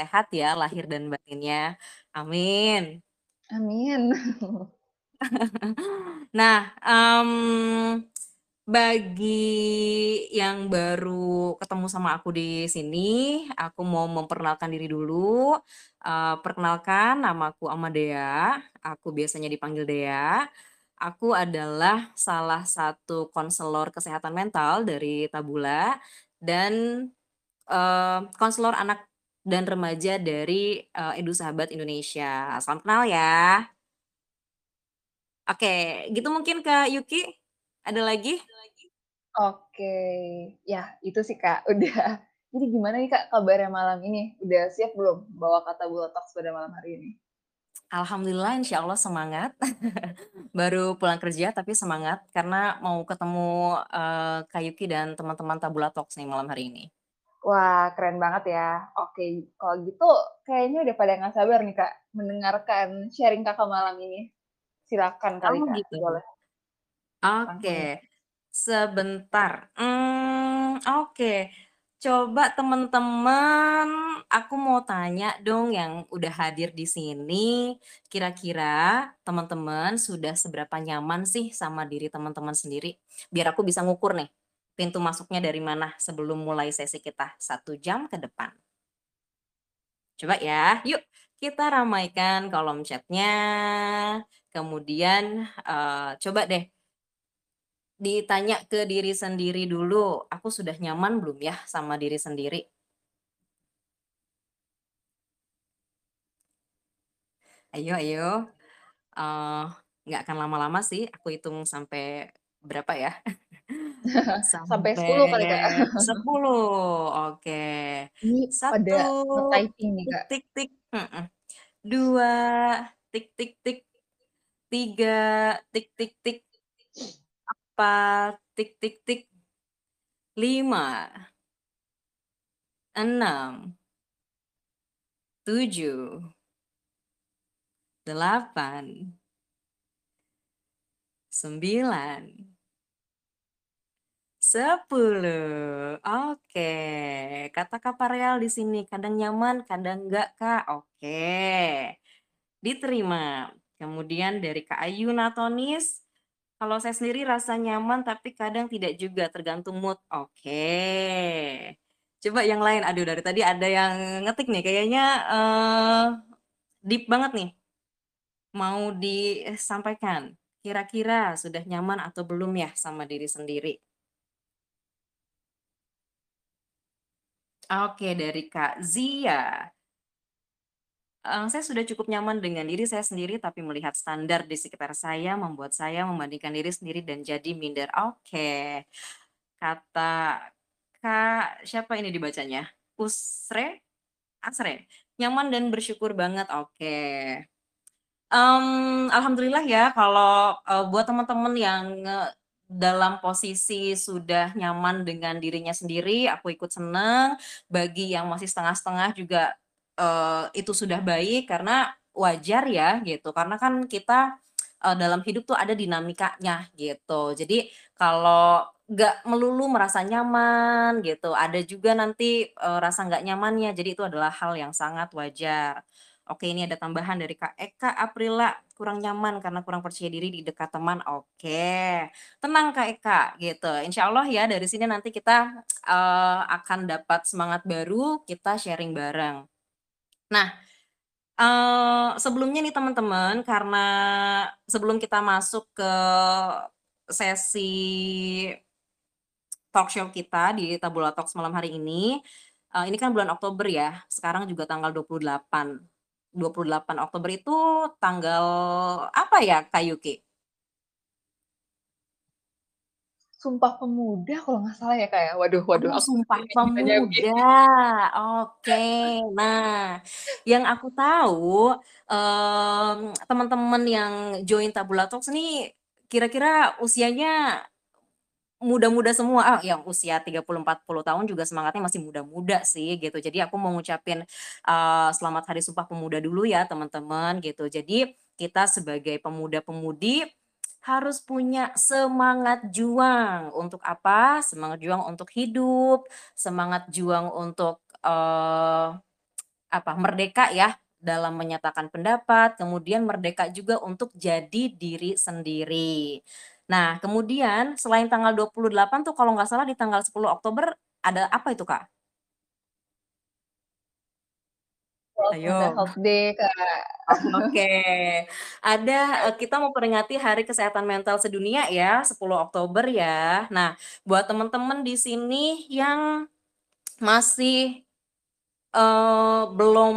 sehat ya lahir dan batinnya, amin. Amin. Nah, mmm, bagi yang baru ketemu sama aku di sini, aku mau memperkenalkan diri dulu, eee, perkenalkan namaku Amadea, aku biasanya dipanggil Dea, aku adalah salah satu konselor kesehatan mental dari Tabula dan, eee, konselor anak dan remaja dari, eee, EduSahabat Indonesia, salam kenal ya. Oke, gitu mungkin Kak Yuki, ada lagi? Oke, ya itu sih Kak, udah. Jadi gimana nih Kak kabarnya malam ini? Udah siap belum bawa kata Talks pada malam hari ini? Alhamdulillah insya Allah semangat. Baru pulang kerja tapi semangat karena mau ketemu, eee, Kak Yuki dan teman-teman Tabula Talks nih malam hari ini. Wah, keren banget ya. Oke, kalau gitu kayaknya udah pada nggak sabar nih Kak, mendengarkan sharing Kakak malam ini. Silakan kali Oh Kak, gitu. boleh. Langsung. Oke, sebentar, mmm, oke. Coba temen-temen, aku mau tanya dong yang udah hadir di sini, kira-kira teman-teman sudah seberapa nyaman sih sama diri teman-teman sendiri? Biar aku bisa ngukur nih, pintu masuknya dari mana sebelum mulai sesi kita 1 jam ke depan. Coba ya, yuk kita ramaikan kolom chat-nya, kemudian, eee, coba deh ditanya ke diri sendiri dulu, "Aku sudah nyaman belum ya sama diri sendiri?" Ayo ayo, eee, nggak akan lama-lama sih, aku hitung sampai berapa ya, Sampai sampai 10 kali Kak. 10, oke. Ini pada 1, nge-typing nih Kak. tik tik, 2, tik tik tik, 3, tik tik tik. 4, tik tik tik. 5. 6. 7. 8. 9. 10, oke. Kata Kak Pareal di sini, "Kadang nyaman, kadang enggak, Kak." Oke, diterima. Kemudian dari Kak Ayu Natonis, "Kalau saya sendiri rasa nyaman, tapi kadang tidak juga, tergantung mood." Oke. Coba yang lain, aduh dari tadi ada yang ngetik nih kayaknya, eee, deep banget nih. Mau disampaikan, kira-kira sudah nyaman atau belum ya sama diri sendiri? Oke, dari Kak Zia. Eee, "Saya sudah cukup nyaman dengan diri saya sendiri, tapi melihat standar di sekitar saya membuat saya membandingkan diri sendiri dan jadi minder." Oke. Kata Kak siapa ini dibacanya? Usre? Asre? "Nyaman dan bersyukur banget." Oke. Mmm, alhamdulillah ya kalau, eee, buat temen-temen yang dalam posisi sudah nyaman dengan dirinya sendiri, aku ikut seneng. Bagi yang masih setengah-setengah juga, eee, itu sudah baik karena wajar ya gitu, karena kan kita, eee, dalam hidup tuh ada dinamikanya gitu. Jadi kalau nggak melulu merasa nyaman gitu, ada juga nanti, eee, rasa nggak nyamannya, jadi itu adalah hal yang sangat wajar. Oke, ini ada tambahan dari Kak Eka Aprila, "Kurang nyaman karena kurang percaya diri di dekat teman." Oke, tenang Kak Eka, gitu. Insya Allah ya dari sini nanti kita, eee, akan dapat semangat baru, kita sharing bareng. Nah, eee, sebelumnya nih temen-temen, karena sebelum kita masuk ke sesi talkshow kita di Tabula Talks malam hari ini, eee, ini kan bulan Oktober ya, sekarang juga tanggal 28. 28 Oktober itu tanggal apa ya Kak Yuki? Sumpah Pemuda kalau nggak salah ya Kak ya? Waduh waduh Oh, aku Sumpah Pemuda, oke. Nah, yang aku tahu, mmm, temen-temen yang join Tabula Talks nih kira-kira usianya muda-muda semua, ah, yang usia 30, 40 tahun juga semangatnya masih muda-muda sih gitu. Jadi aku mau ngucapin, eee, selamat Hari Sumpah Pemuda dulu ya teman-teman gitu. Jadi kita sebagai pemuda-pemudi harus punya semangat juang, untuk apa? Semangat juang untuk hidup, semangat juang untuk, eee apa, merdeka ya dalam menyatakan pendapat, kemudian merdeka juga untuk jadi diri sendiri. Nah, kemudian selain tanggal 28 tuh kalau nggak salah di tanggal 10 Oktober ada apa itu, Kak? Ayo. Health Day, Kak. Oke, ada, eee, kita memperingati Hari Kesehatan Mental Sedunia ya, 10 Oktober ya. Nah, buat temen-temen di sini yang masih, eee, belum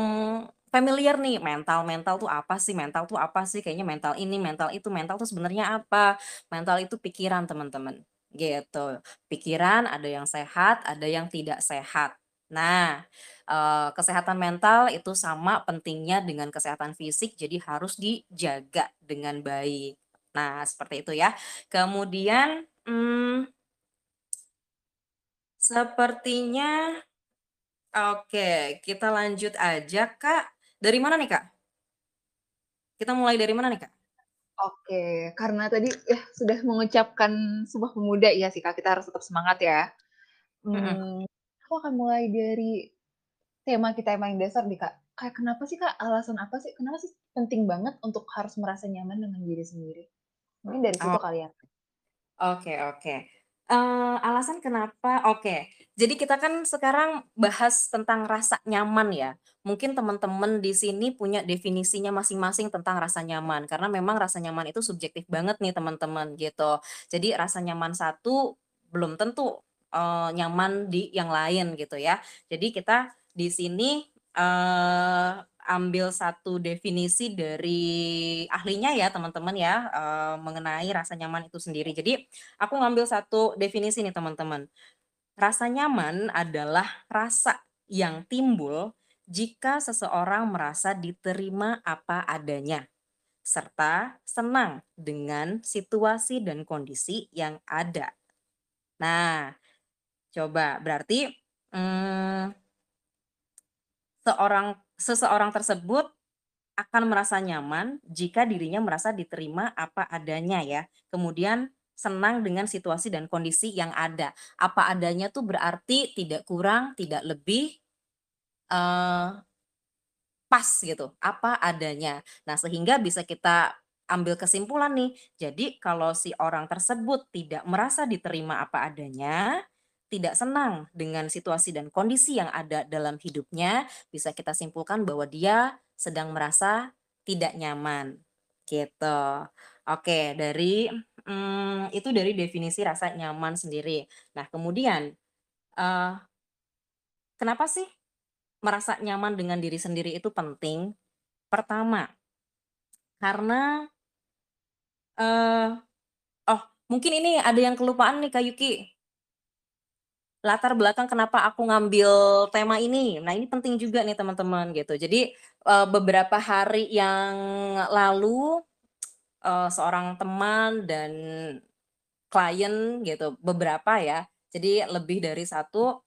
familiar nih, mental mental tuh apa sih mental tuh apa sih? Kayaknya mental ini, mental itu, mental tuh sebenarnya apa? Mental itu pikiran teman-teman, gitu. Pikiran ada yang sehat, ada yang tidak sehat. Nah, eee, kesehatan mental itu sama pentingnya dengan kesehatan fisik, jadi harus dijaga dengan baik. Nah, seperti itu ya. Kemudian, mmm sepertinya oke, kita lanjut aja, Kak. Dari mana nih, Kak? Kita mulai dari mana nih, Kak? Oke, karena tadi ya sudah mengucapkan Sumpah Pemuda, iya sih, Kak, kita harus tetap semangat ya. Mhm. Mmm, aku akan mulai dari tema kita yang paling dasar nih, Kak. Kayak kenapa sih, Kak, alasan apa sih, kenapa sih penting banget untuk harus merasa nyaman dengan diri sendiri? Mungkin dari situ Oh. kali ya? Oke oke. Eee, alasan kenapa oke. Jadi kita kan sekarang bahas tentang rasa nyaman ya. Mungkin temen-temen di sini punya definisinya masing-masing tentang rasa nyaman, karena memang rasa nyaman itu subjektif banget nih teman-teman, gitu. Jadi rasa nyaman satu belum tentu, eee, nyaman di yang lain gitu ya. Jadi kita di sini, eee, ambil satu definisi dari ahlinya ya teman-teman ya, eee, mengenai rasa nyaman itu sendiri. Jadi aku ngambil satu definisi nih teman-teman. Rasa nyaman adalah rasa yang timbul jika seseorang merasa diterima apa adanya, serta senang dengan situasi dan kondisi yang ada. Nah, coba berarti, mmm seorang seseorang tersebut akan merasa nyaman jika dirinya merasa diterima apa adanya ya. Kemudian senang dengan situasi dan kondisi yang ada. Apa adanya tuh berarti tidak kurang, tidak lebih, eee pas gitu, apa adanya. Nah, sehingga bisa kita ambil kesimpulan nih, jadi kalau si orang tersebut tidak merasa diterima apa adanya, tidak senang dengan situasi dan kondisi yang ada dalam hidupnya, bisa kita simpulkan bahwa dia sedang merasa tidak nyaman, gitu. Oke, dari, mmm, itu dari definisi rasa nyaman sendiri. Nah, kemudian, eee kenapa sih merasa nyaman dengan diri sendiri itu penting? Pertama, karena eee, oh mungkin ini ada yang kelupaan nih Kak Yuki. Latar belakang kenapa aku ngambil tema ini. Nah ini penting juga nih teman-teman gitu. Jadi, eee, beberapa hari yang lalu, eee, seorang teman dan klien gitu, beberapa ya, jadi lebih dari satu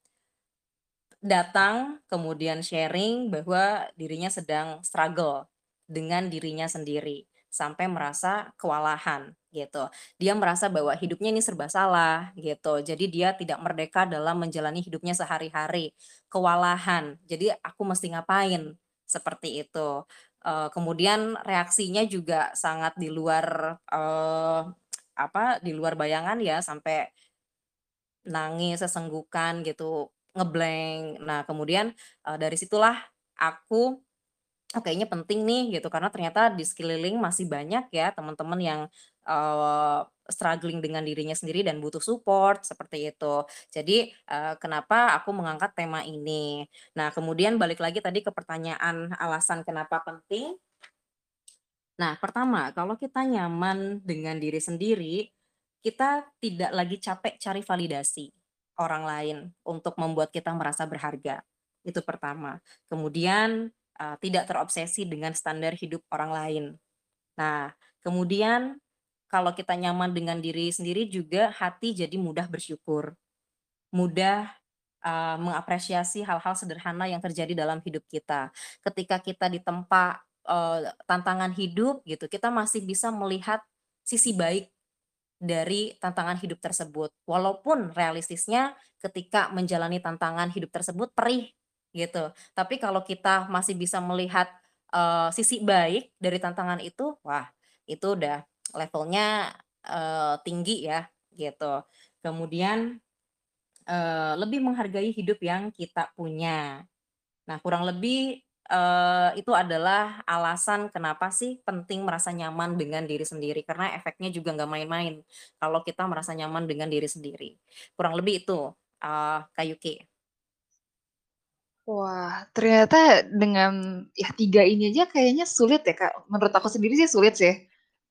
datang, kemudian sharing bahwa dirinya sedang struggle dengan dirinya sendiri, sampai merasa kewalahan gitu. Dia merasa bahwa hidupnya ini serba salah gitu, jadi dia tidak merdeka dalam menjalani hidupnya sehari-hari, kewalahan, jadi aku mesti ngapain? Seperti itu. Eee, kemudian reaksinya juga sangat di luar, eee, apa, di luar bayangan ya, sampai nangis sesenggukan gitu, nge-blank. Nah kemudian, eee, dari situlah aku, oh kayaknya penting nih gitu, karena ternyata di sekeliling masih banyak ya teman-teman yang, eee, struggling dengan dirinya sendiri dan butuh support, seperti itu. Jadi, eee, kenapa aku mengangkat tema ini. Nah kemudian balik lagi tadi ke pertanyaan alasan kenapa penting. Nah pertama, kalau kita nyaman dengan diri sendiri, kita tidak lagi capek cari validasi orang lain untuk membuat kita merasa berharga, itu pertama. Kemudian, eee, tidak terobsesi dengan standar hidup orang lain. Nah, kemudian kalau kita nyaman dengan diri sendiri juga hati jadi mudah bersyukur, mudah, eee, mengapresiasi hal-hal sederhana yang terjadi dalam hidup kita. Ketika kita ditempa, eee, tantangan hidup gitu, kita masih bisa melihat sisi baik dari tantangan hidup tersebut. Walaupun realistisnya ketika menjalani tantangan hidup tersebut perih gitu. Tapi kalau kita masih bisa melihat, eee, sisi baik dari tantangan itu, wah itu udah levelnya, eee, tinggi ya, gitu. Kemudian, eee, lebih menghargai hidup yang kita punya. Nah, kurang lebih, eee, itu adalah alasan kenapa sih penting merasa nyaman dengan diri sendiri, karena efeknya juga nggak main-main kalau kita merasa nyaman dengan diri sendiri. Kurang lebih itu, eee, Kak Yuki. Wah, ternyata dengan ya 3 ini aja kayaknya sulit ya, Kak. Menurut aku sendiri sih sulit sih,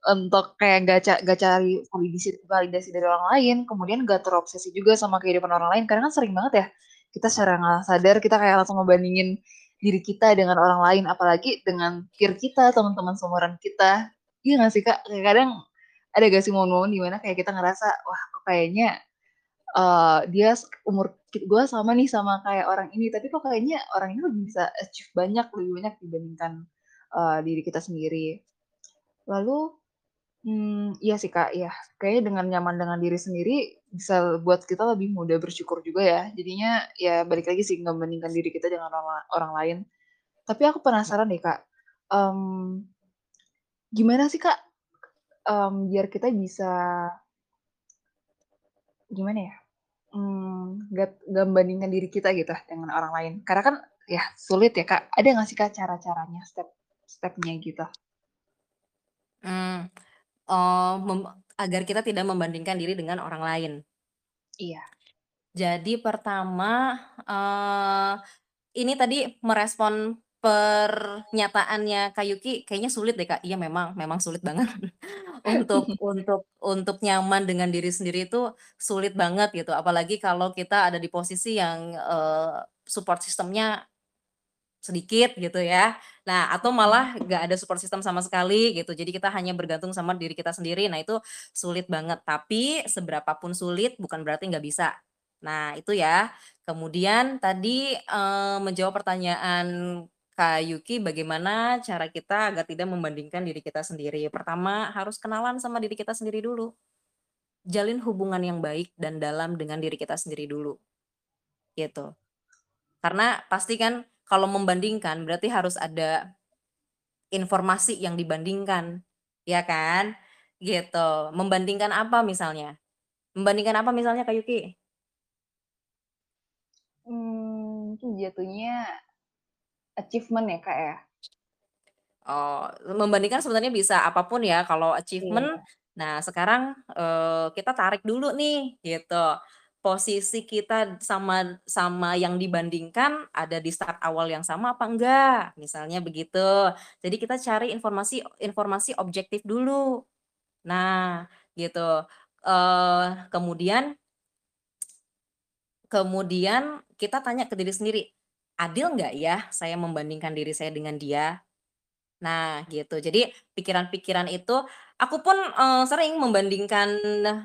untuk kayak nggak ca cari validisi validasi dari orang lain, kemudian nggak terobsesi juga sama kehidupan orang lain. Karena kan sering banget ya, kita secara nggak sadar kita kayak langsung ngebandingin diri kita dengan orang lain, apalagi dengan peer kita, teman-teman seumuran kita. Iya nggak sih, Kak? Kadang ada gak sih momen-momen di mana kayak kita ngerasa, "Wah, kok kayaknya eee, dia umur gue sama nih sama kayak orang ini, tapi kok kayaknya orang ini lebih bisa achieve banyak, lebih banyak dibandingkan, eee, diri kita sendiri. Lalu, mmm, iya sih, Kak, iya, kayaknya dengan nyaman dengan diri sendiri bisa buat kita lebih mudah bersyukur juga ya. Jadinya ya balik lagi sih ngebandingkan diri kita dengan orang orang lain. Tapi aku penasaran deh, Kak, mmm, gimana sih, Kak, mmm, biar kita bisa gimana ya, Mmm, nggak nggak membandingkan diri kita gitu dengan orang lain. Karena kan ya sulit ya, Kak. Ada nggak sih, Kak, cara-caranya, step step-nya gitu? Mmm, eee, mem agar kita tidak membandingkan diri dengan orang lain. Iya. Jadi pertama, eee, ini tadi merespon pernyataannya Kak Yuki kayaknya sulit deh, Kak. Iya memang memang sulit banget untuk untuk untuk nyaman dengan diri sendiri itu sulit banget gitu, apalagi kalau kita ada di posisi yang, eee, support system-nya sedikit gitu ya. Nah, atau malah nggak ada support system sama sekali gitu, jadi kita hanya bergantung sama diri kita sendiri. Nah, itu sulit banget, tapi seberapa pun sulit bukan berarti nggak bisa. Nah, itu ya. Kemudian tadi, eee, menjawab pertanyaan Kak Yuki, bagaimana cara kita agar tidak membandingkan diri kita sendiri. Pertama, harus kenalan sama diri kita sendiri dulu. Jalin hubungan yang baik dan dalam dengan diri kita sendiri dulu, gitu. Karena pasti kan kalau membandingkan berarti harus ada informasi yang dibandingkan, ya kan? Gitu. Membandingkan apa misalnya? Membandingkan apa misalnya Kak Yuki? Mungkin jatuhnya achievement ya, Kak, ya? Oh, membandingkan sebenarnya bisa apa pun ya kalau achievement, Iya. nah sekarang, eee, kita tarik dulu nih gitu, posisi kita sama sama yang dibandingkan ada di start awal yang sama apa enggak? Misalnya begitu. Jadi kita cari informasi informasi objektif dulu. Nah gitu, eee, kemudian kemudian kita tanya ke diri sendiri, "Adil nggak ya saya membandingkan diri saya dengan dia?" Nah, gitu. Jadi pikiran-pikiran itu aku pun, eee, sering membandingkan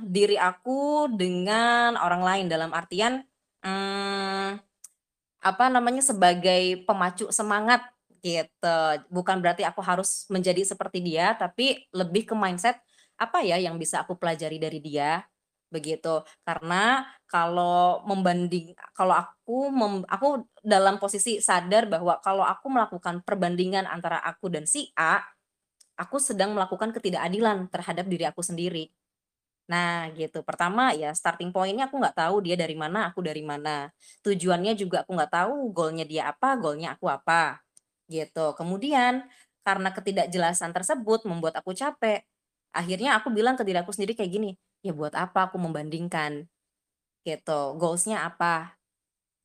diri aku dengan orang lain dalam artian, mmm, apa namanya, sebagai pemacu semangat gitu. Bukan berarti aku harus menjadi seperti dia, tapi lebih ke mindset, apa ya yang bisa aku pelajari dari dia, begitu. Karena kalau membanding kalau aku mem aku dalam posisi sadar bahwa kalau aku melakukan perbandingan antara aku dan si A, aku sedang melakukan ketidakadilan terhadap diri aku sendiri. Nah, gitu. Pertama, ya starting point-nya aku nggak tahu dia dari mana, aku dari mana. Tujuannya juga aku nggak tahu goal-nya dia apa, goal-nya aku apa, gitu. Kemudian, karena ketidakjelasan tersebut membuat aku capek. Akhirnya aku bilang ke diri aku sendiri kayak gini, "Ya buat apa aku membandingkan?" Gitu. Goals-nya apa?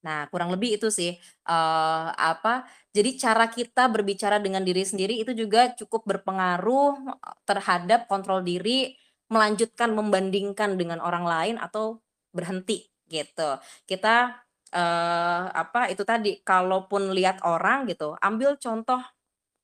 Nah, kurang lebih itu sih, eee, apa, jadi cara kita berbicara dengan diri sendiri itu juga cukup berpengaruh, eee, terhadap kontrol diri, melanjutkan membandingkan dengan orang lain atau berhenti, gitu. Kita, eee, apa, itu tadi, kalaupun lihat orang gitu, ambil contoh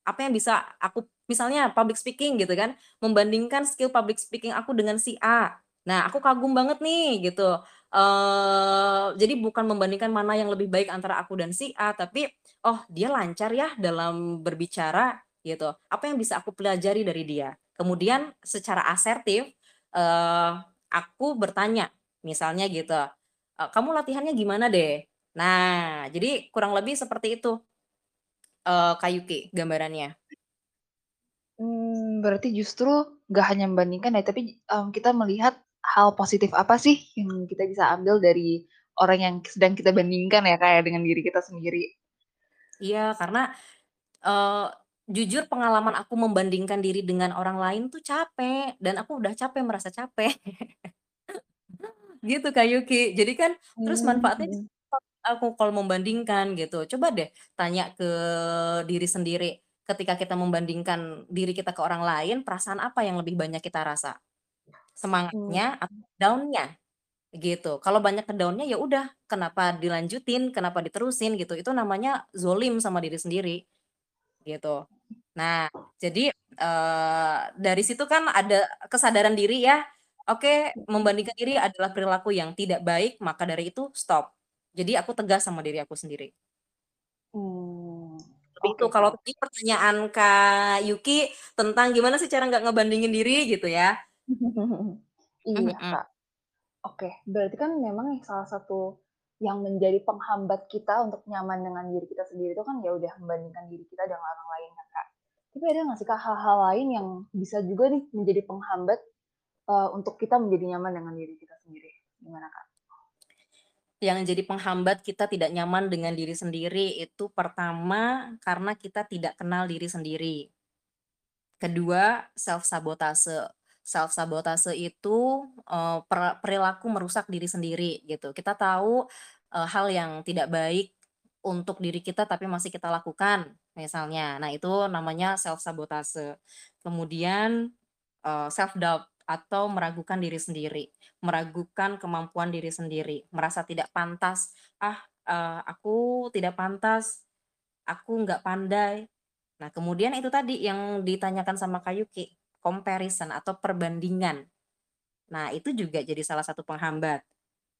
apa yang bisa aku misalnya public speaking gitu kan, membandingkan skill public speaking aku dengan si A. Nah, aku kagum banget nih gitu, eee, jadi bukan membandingkan mana yang lebih baik antara aku dan si A, tapi, "Oh, dia lancar ya dalam berbicara," gitu. Apa yang bisa aku pelajari dari dia? Kemudian secara asertif, eee, aku bertanya, misalnya gitu, eee, "Kamu latihannya gimana deh?" Nah, jadi kurang lebih seperti itu, eee, Kak gambarannya. Mmm, berarti justru nggak hanya membandingkan ya, tapi, mmm, kita melihat hal positif apa sih yang kita bisa ambil dari orang yang sedang kita bandingkan ya, Kak, ya, dengan diri kita sendiri. Iya, karena, eee, jujur pengalaman aku membandingkan diri dengan orang lain tuh capek, dan aku udah capek merasa capek. Gitu, Kak Yuki. Jadi kan terus Mmm, manfaatnya situ aku kalau membandingkan gitu. Coba deh tanya ke diri sendiri, ketika kita membandingkan diri kita ke orang lain, perasaan apa yang lebih banyak kita rasa? Mmm. Semangatnya atau down-nya? Gitu. Kalau banyak ke down-nya, ya udah kenapa dilanjutin, kenapa diterusin gitu, itu namanya dzalim sama diri sendiri, gitu. Nah, jadi, eee, dari situ kan ada kesadaran diri ya, oke membandingkan diri adalah perilaku yang tidak baik, maka dari itu stop. Jadi aku tegas sama diri aku sendiri. Mmm, Lebih itu, oke, kalau Kak. tadi pertanyaan Kak Yuki tentang gimana sih cara nggak ngebandingin diri gitu ya. Iya, mhm. Kak. Oke, berarti kan memang nih salah satu yang menjadi penghambat kita untuk nyaman dengan diri kita sendiri itu kan ya udah membandingkan diri kita dengan orang lain kan, Kak. Tapi ada nggak sih, Kak, hal-hal lain yang bisa juga nih menjadi penghambat, eee, untuk kita menjadi nyaman dengan diri kita sendiri, gimana, Kak? Yang jadi penghambat kita tidak nyaman dengan diri sendiri itu pertama, karena kita tidak kenal diri sendiri. Kedua, self-sabotase. Self-sabotase itu, per perilaku merusak diri sendiri gitu. Kita tahu, eee, hal yang tidak baik untuk diri kita tapi masih kita lakukan, misalnya. Nah itu namanya self-sabotase. Kemudian, eee, self-doubt atau meragukan diri sendiri, meragukan kemampuan diri sendiri, merasa tidak pantas, "Ah, eee, aku tidak pantas, aku nggak pandai." Nah, kemudian itu tadi yang ditanyakan sama Kak Yuki, comparison atau perbandingan. Nah, itu juga jadi salah satu penghambat,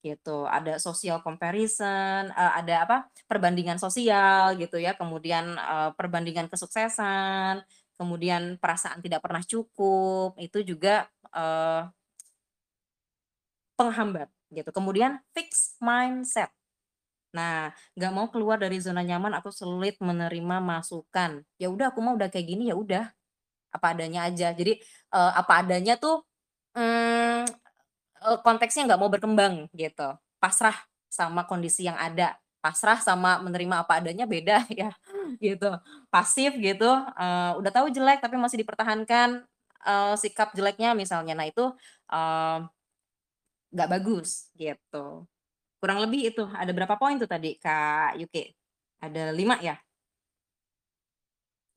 gitu. Ada social comparison, eee, ada apa, perbandingan sosial gitu ya, kemudian, eee, perbandingan kesuksesan, kemudian perasaan tidak pernah cukup, itu juga, eee penghambat, gitu. Kemudian fixed mindset. Nah, nggak mau keluar dari zona nyaman atau sulit menerima masukan. Ya udah aku mah udah kayak gini, ya udah. Apa adanya aja. Jadi, eee, apa adanya tuh, eee, konteksnya nggak mau berkembang gitu, pasrah sama kondisi yang ada, pasrah sama menerima apa adanya beda ya, gitu. Pasif gitu, eee, udah tahu jelek tapi masih dipertahankan, eee, sikap jeleknya misalnya. Nah itu, nggak bagus, gitu. Kurang lebih itu, ada berapa poin tuh tadi Kak Yuki? Ada 5 ya?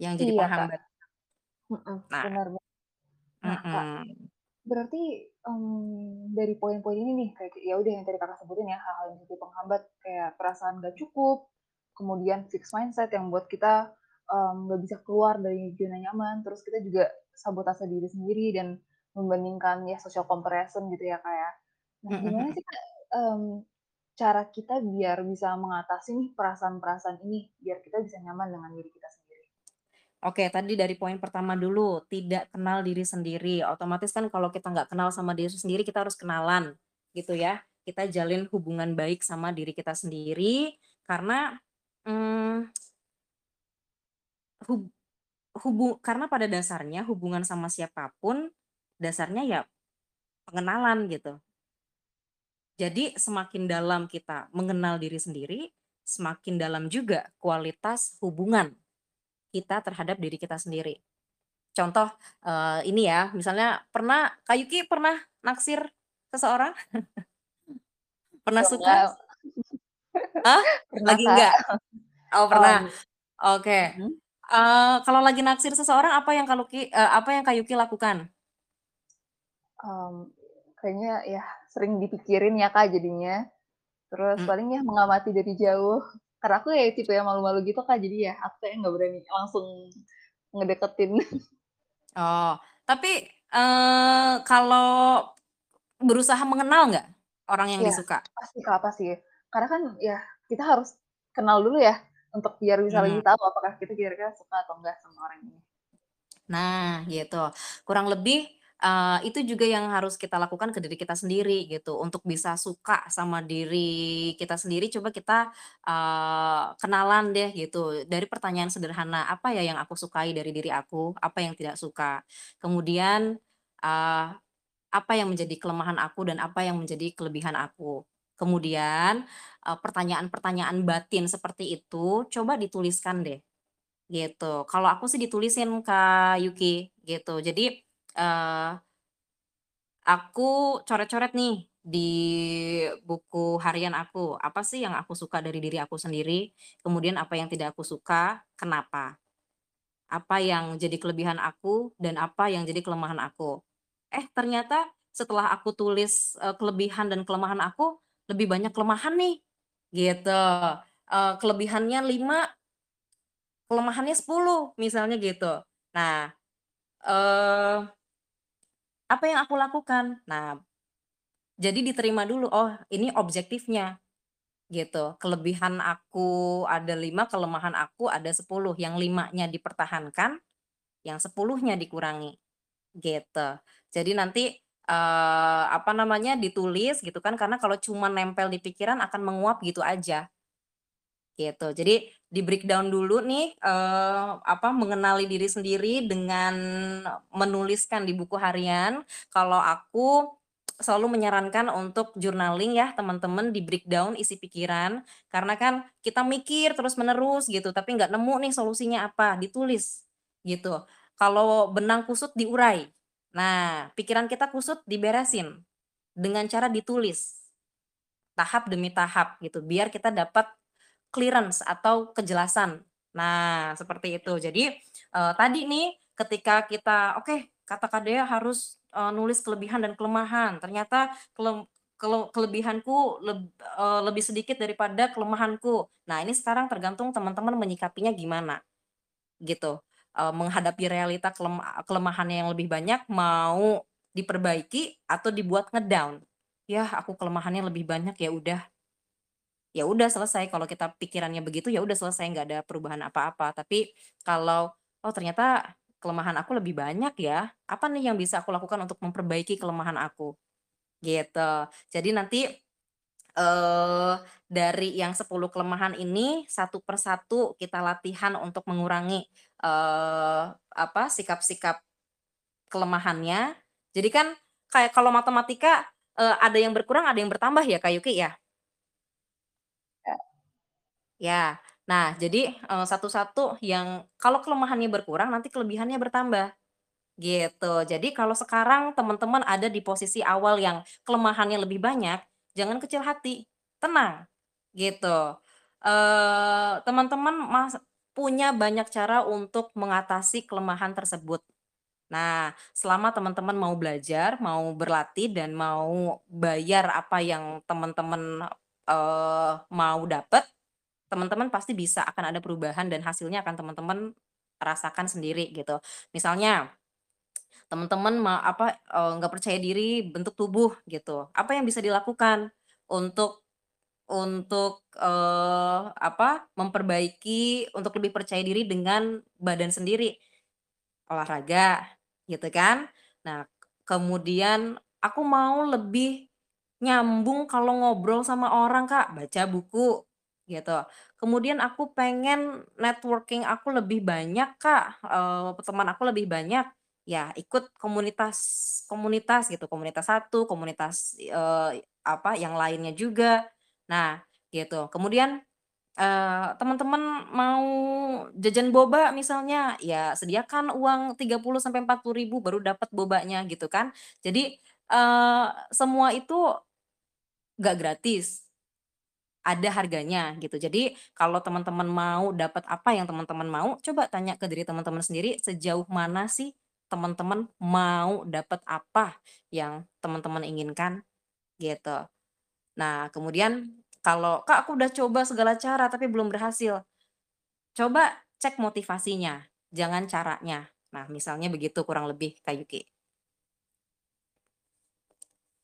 Yang jadi Iya, Kak. Mhm, Nah benar ba nah, Kak, mhm. berarti, mmm, dari poin-poin ini nih, kayak ya udah yang tadi Kakak sebutin ya, hal-hal yang jadi penghambat kayak perasaan nggak cukup, kemudian fixed mindset yang buat kita, mmm, nggak bisa keluar dari zona nyaman, terus kita juga sabotase diri sendiri dan membandingkan ya social comparison gitu ya, Kak, ya. Nah, Mhm gimana mhm. sih, Kak, mmm, cara kita biar bisa mengatasi nih perasaan-perasaan ini, biar kita bisa nyaman dengan diri kita sendiri? Oke, tadi dari poin pertama dulu, tidak kenal diri sendiri. Otomatis kan kalau kita nggak kenal sama diri sendiri, kita harus kenalan, gitu ya. Kita jalin hubungan baik sama diri kita sendiri, karena, mmm hub karena pada dasarnya hubungan sama siapa pun, dasarnya ya pengenalan gitu. Jadi semakin dalam kita mengenal diri sendiri, semakin dalam juga kualitas hubungan kita terhadap diri kita sendiri. Contoh, eee, ini ya, misalnya pernah Kak Yuki pernah naksir seseorang? Pernah suka? Hah? Pernah, Lagi enggak? Oh pernah, oke. mhm. Eee, kalau lagi naksir seseorang apa yang Kak Luki eee, apa yang Kak Yuki lakukan? Mmm, kayaknya ya sering dipikirin ya, Kak, jadinya. Terus Mmm. paling ya mengamati dari jauh. Karena aku ya tipe yang malu-malu gitu, Kak, jadi ya aku kayaknya nggak berani langsung ngedeketin. Oh, tapi, eee, kalau berusaha mengenal nggak orang yang Iya, disuka? pasti, Kak, pasti. Karena kan ya kita harus kenal dulu ya, untuk biar bisa lebih Mmm. tahu apakah kita kira-kira suka atau enggak sama orang ini. Nah, gitu. Kurang lebih, eee, itu juga yang harus kita lakukan ke diri kita sendiri gitu, untuk bisa suka sama diri kita sendiri coba kita, eee, kenalan deh gitu, dari pertanyaan sederhana, "Apa ya yang aku sukai dari diri aku? Apa yang tidak suka?" Kemudian, eee, "Apa yang menjadi kelemahan aku dan apa yang menjadi kelebihan aku?" Kemudian, eee, pertanyaan-pertanyaan batin seperti itu coba dituliskan deh, gitu. Kalau aku sih ditulisin Kak Yuki, gitu. Jadi, eee Aku coret-coret nih di buku harian aku, apa sih yang aku suka dari diri aku sendiri, kemudian apa yang tidak aku suka, kenapa. Apa yang jadi kelebihan aku dan apa yang jadi kelemahan aku. Eh, ternyata setelah aku tulis, eee, kelebihan dan kelemahan aku, lebih banyak kelemahan nih, gitu. Eee, kelebihannya 5, kelemahannya 10, misalnya gitu. Nah, eee, apa yang aku lakukan? Nah Jadi diterima dulu, oh ini objektifnya gitu, kelebihan aku ada 5, kelemahan aku ada 10, yang limanya dipertahankan, yang sepuluhnya dikurangi, gitu. Jadi nanti, eee, apa namanya, ditulis gitu kan, karena kalau cuma nempel di pikiran akan menguap gitu aja, gitu. Jadi di-breakdown dulu nih, eee, apa, mengenali diri sendiri dengan menuliskan di buku harian, kalau aku selalu menyarankan untuk journaling ya teman-teman, di-breakdown isi pikiran, karena kan kita mikir terus-menerus gitu, tapi nggak nemu nih solusinya apa, ditulis, gitu. Kalau benang kusut diurai. Nah, pikiran kita kusut diberesin, dengan cara ditulis, tahap demi tahap gitu, biar kita dapat Clearance atau kejelasan. Nah, seperti itu. Jadi, eee, tadi nih ketika kita, oke kata Kak Dea harus, eee, nulis kelebihan dan kelemahan, ternyata kelem kele kelebihanku leb eee, lebih sedikit daripada kelemahanku. Nah, ini sekarang tergantung teman-teman menyikapinya gimana, gitu. Eee, menghadapi realita kelem kelemahannya yang lebih banyak, mau diperbaiki atau dibuat ngedown. "Yah, aku kelemahannya lebih banyak, ya udah Ya udah selesai, kalau kita pikirannya begitu, ya udah selesai, nggak ada perubahan apa-apa. Tapi kalau, "Oh ternyata kelemahan aku lebih banyak ya, apa nih yang bisa aku lakukan untuk memperbaiki kelemahan aku?" Gitu. Jadi nanti, eee, dari yang 10 kelemahan ini, satu per satu kita latihan untuk mengurangi, eee, apa, sikap-sikap kelemahannya. Jadi kan kayak kalau matematika, eee, ada yang berkurang, ada yang bertambah ya Kak Yuki? Ya, Ya. Nah, jadi, satu-satu yang kalau kelemahannya berkurang, nanti kelebihannya bertambah, gitu. Jadi kalau sekarang teman-teman ada di posisi awal yang kelemahannya lebih banyak, jangan kecil hati, tenang, gitu. Teman-teman mas punya banyak cara untuk mengatasi kelemahan tersebut. Nah, selama teman-teman mau belajar, mau berlatih, dan mau bayar apa yang teman-teman, eee, mau dapet, Teman-teman pasti bisa akan ada perubahan dan hasilnya akan teman-teman rasakan sendiri gitu. Misalnya teman-teman ma apa, eee, nggak percaya diri bentuk tubuh gitu, apa yang bisa dilakukan untuk untuk, eee, apa, memperbaiki untuk lebih percaya diri dengan badan sendiri? Olahraga, gitu kan. Nah, kemudian aku mau lebih nyambung kalau ngobrol sama orang, Kak, baca buku, gitu. Kemudian aku pengen networking aku lebih banyak, Kak, eee, teman aku lebih banyak, ya ikut komunitas komunitas gitu, komunitas satu, komunitas, eee, apa, yang lainnya juga. Nah, gitu. Kemudian Eee, teman-teman mau jajan boba misalnya, ya sediakan uang tiga puluh sampai empat puluh ribu baru dapat bobanya gitu kan. Jadi, eee, semua itu nggak gratis, ada harganya gitu. Jadi kalau teman-teman mau dapat apa yang teman-teman mau, coba tanya ke diri teman-teman sendiri, sejauh mana sih teman-teman mau dapat apa yang teman-teman inginkan, gitu. Nah kemudian kalau, "Kak aku udah coba segala cara tapi belum berhasil." Coba cek motivasinya, jangan caranya. Nah, misalnya begitu kurang lebih, Kak Yuki.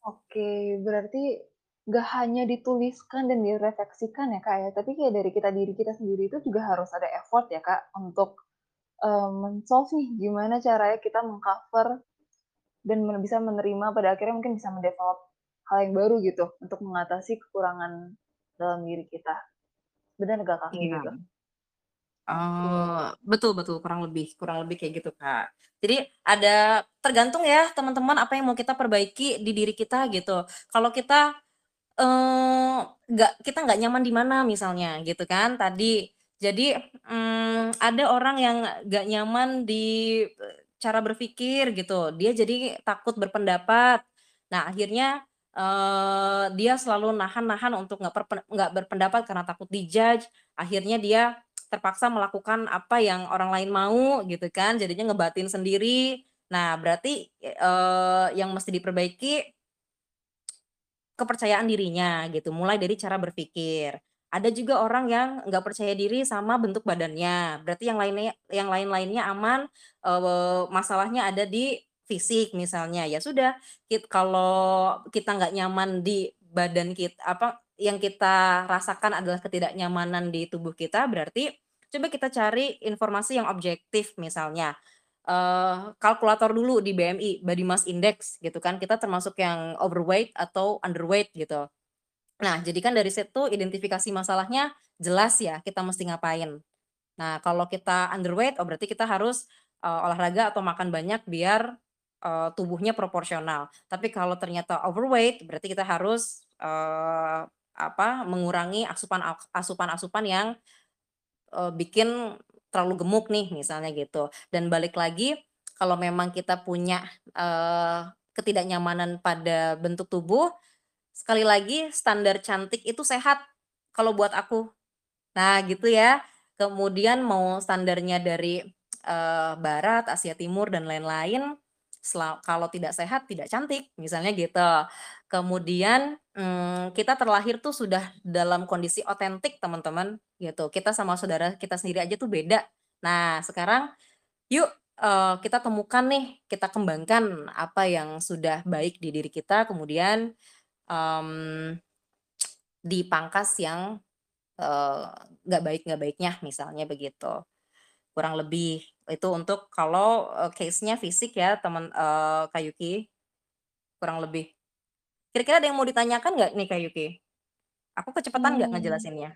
oke. Berarti nggak hanya dituliskan dan direfleksikan ya, Kak, ya, tapi kayak dari kita diri kita sendiri itu juga harus ada effort ya, Kak, untuk, men-solve nih gimana caranya kita meng-cover dan men bisa menerima pada akhirnya mungkin bisa mendevelop hal yang baru gitu untuk mengatasi kekurangan dalam diri kita. Bener nggak Kak, kayak gitu? Iya. Oh, betul betul, kurang lebih kurang lebih kayak gitu, Kak. Jadi ada tergantung ya teman-teman apa yang mau kita perbaiki di diri kita gitu. Kalau kita, eee, nggak kita nggak nyaman di mana misalnya gitu kan tadi. Jadi, mmm, ada orang yang nggak nyaman di, eee, cara berpikir gitu, dia jadi takut berpendapat. Nah akhirnya, eee, dia selalu nahan-nahan untuk nggak nggak berpendapat karena takut di-judge, akhirnya dia terpaksa melakukan apa yang orang lain mau gitu kan, jadinya ngebatin sendiri. Nah berarti, eee, yang mesti diperbaiki kepercayaan dirinya gitu, mulai dari cara berpikir. Ada juga orang yang nggak percaya diri sama bentuk badannya, berarti yang lainnya yang lain-lainnya aman, eee, masalahnya ada di fisik misalnya, ya sudah kit kalau kita nggak nyaman di badan kit apa, yang kita rasakan adalah ketidaknyamanan di tubuh kita, berarti coba kita cari informasi yang objektif misalnya, eee, kalkulator dulu di BMI, Body Mass Index gitu kan, kita termasuk yang overweight atau underweight gitu. Nah, jadi kan dari situ identifikasi masalahnya jelas ya, kita mesti ngapain. Nah, kalau kita underweight, oh berarti kita harus, eee, olahraga atau makan banyak biar, eee, tubuhnya proporsional. Tapi kalau ternyata overweight, berarti kita harus, eee, apa, mengurangi asupan ak asupan-asupan yang, eee, bikin terlalu gemuk nih, misalnya gitu. Dan balik lagi, kalau memang kita punya, eee, ketidaknyamanan pada bentuk tubuh, sekali lagi standar cantik itu sehat kalau buat aku. Nah gitu ya. Kemudian mau standarnya dari, eee, barat, Asia Timur dan lain-lain, kalau tidak sehat tidak cantik, misalnya gitu. Kemudian, mmm, kita terlahir tuh sudah dalam kondisi otentik teman-teman, gitu. Kita sama saudara kita sendiri aja tuh beda. Nah sekarang yuk, eee, kita temukan nih, kita kembangkan apa yang sudah baik di diri kita, kemudian, mmm, dipangkas yang, nggak nggak baiknya, misalnya begitu. Kurang lebih itu untuk kalau, eee, case-nya fisik ya temen eee, Kak Yuki, kurang lebih. Kira-kira ada yang mau ditanyakan nggak nih Kak Yuki? Aku kecepatan nggak Mmm. ngejelasinnya?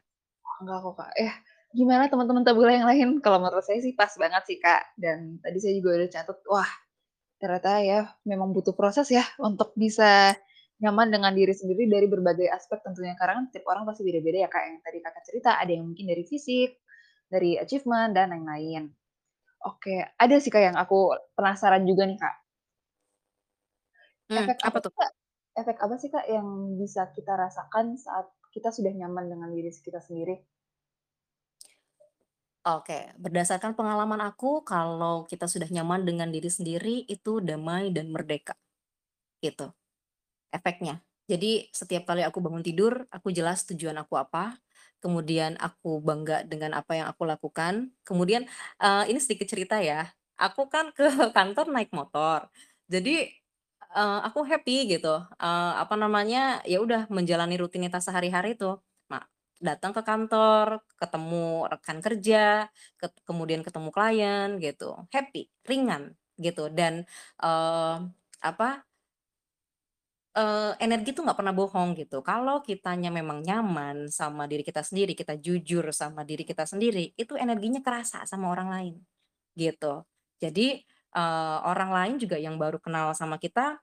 Enggak kok, Kak. Eh, gimana teman-teman Tabula yang lain? Kalau menurut saya sih pas banget sih, Kak. Dan tadi saya juga udah catat, wah ternyata ya memang butuh proses ya untuk bisa nyaman dengan diri sendiri dari berbagai aspek tentunya. Karena kan tiap orang pasti beda-beda ya, Kak, yang tadi Kakak cerita, ada yang mungkin dari fisik, dari achievement, dan lain-lain. Oke, ada sih, Kak, yang aku penasaran juga nih, Kak. Mmm, Efek apa apa sih, tuh? Kak efek apa sih, Kak, yang bisa kita rasakan saat kita sudah nyaman dengan diri kita sendiri? Oke, berdasarkan pengalaman aku, kalau kita sudah nyaman dengan diri sendiri, itu damai dan merdeka, gitu, efeknya. Jadi setiap kali aku bangun tidur, aku jelas tujuan aku apa, kemudian aku bangga dengan apa yang aku lakukan, kemudian, eee, ini sedikit cerita ya, aku kan ke kantor naik motor, jadi, eee, aku happy gitu, eee, apa namanya, ya udah menjalani rutinitas sehari-hari tuh, ma datang ke kantor, ketemu rekan kerja, ket kemudian ketemu klien gitu, happy, ringan gitu dan, eee, apa Eee, energi tuh nggak pernah bohong gitu. Kalau kitanya memang nyaman sama diri kita sendiri, kita jujur sama diri kita sendiri, itu energinya kerasa sama orang lain, gitu. Jadi, eee, orang lain juga yang baru kenal sama kita,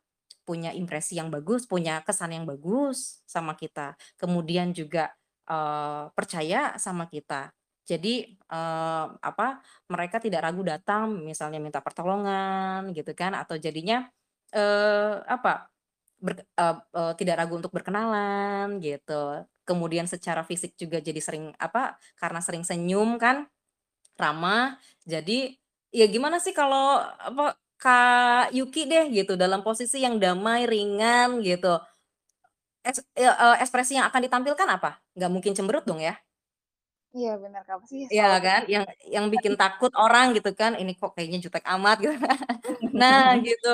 punya impresi yang bagus, punya kesan yang bagus sama kita. Kemudian juga, eee, percaya sama kita. Jadi, eee, apa, mereka tidak ragu datang misalnya minta pertolongan gitu kan, atau jadinya, eee, apa, Ber eee eee, tidak ragu untuk berkenalan gitu. Kemudian secara fisik juga jadi sering apa, karena sering senyum kan, ramah, jadi ya gimana sih kalau apa, Kak Yuki deh gitu dalam posisi yang damai, ringan gitu. Es eee, ekspresi yang akan ditampilkan apa? Nggak mungkin cemberut dong ya? Iya Kak, pasti Iya selalu kan? Yang yang bikin takut orang gitu kan, ini kok kayaknya jutek amat gitu. Nah gitu,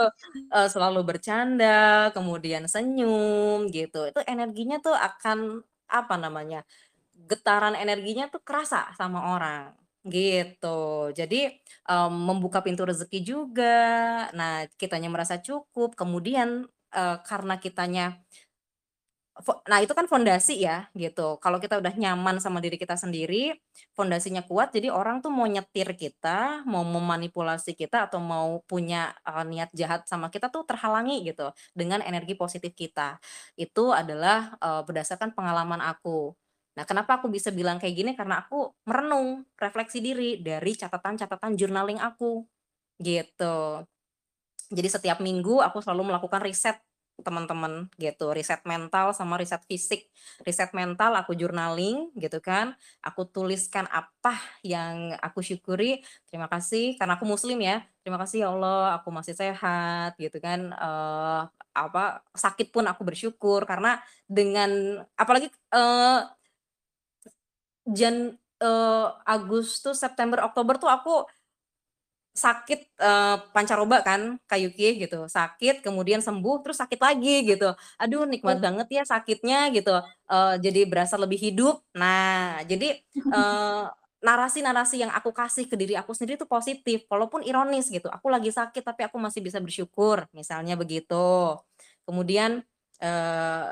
eee, selalu bercanda, kemudian senyum gitu, itu energinya tuh akan, apa namanya, getaran energinya tuh kerasa sama orang, Gitu. Jadi, mmm, membuka pintu rezeki juga, nah kitanya merasa cukup, kemudian, eee, karena kitanya nah itu kan fondasi ya, gitu. Kalau kita udah nyaman sama diri kita sendiri, fondasinya kuat, jadi orang tuh mau nyetir kita, mau memanipulasi kita, atau mau punya, eee, niat jahat sama kita tuh terhalangi gitu, dengan energi positif kita. Itu adalah, eee, berdasarkan pengalaman aku. Nah, kenapa aku bisa bilang kayak gini, karena aku merenung, refleksi diri dari catatan-catatan journaling aku, gitu. Jadi setiap minggu aku selalu melakukan riset, teman-teman, gitu. Riset mental sama riset fisik. Riset mental aku journaling gitu kan, aku tuliskan apa yang aku syukuri, terima kasih karena aku muslim ya, terima kasih ya Allah aku masih sehat gitu kan, eee, apa, sakit pun aku bersyukur karena dengan apalagi, eee jan eee, Agustus, September, Oktober tuh aku sakit, eee, pancaroba kan, Kak Yuki, gitu. Sakit, kemudian sembuh, terus sakit lagi gitu. Aduh nikmat Oh. banget ya sakitnya gitu, eee, jadi berasa lebih hidup. Nah, jadi, eee, narasi-narasi yang aku kasih ke diri aku sendiri tuh positif, walaupun ironis gitu, aku lagi sakit tapi aku masih bisa bersyukur, misalnya begitu. Kemudian, eee,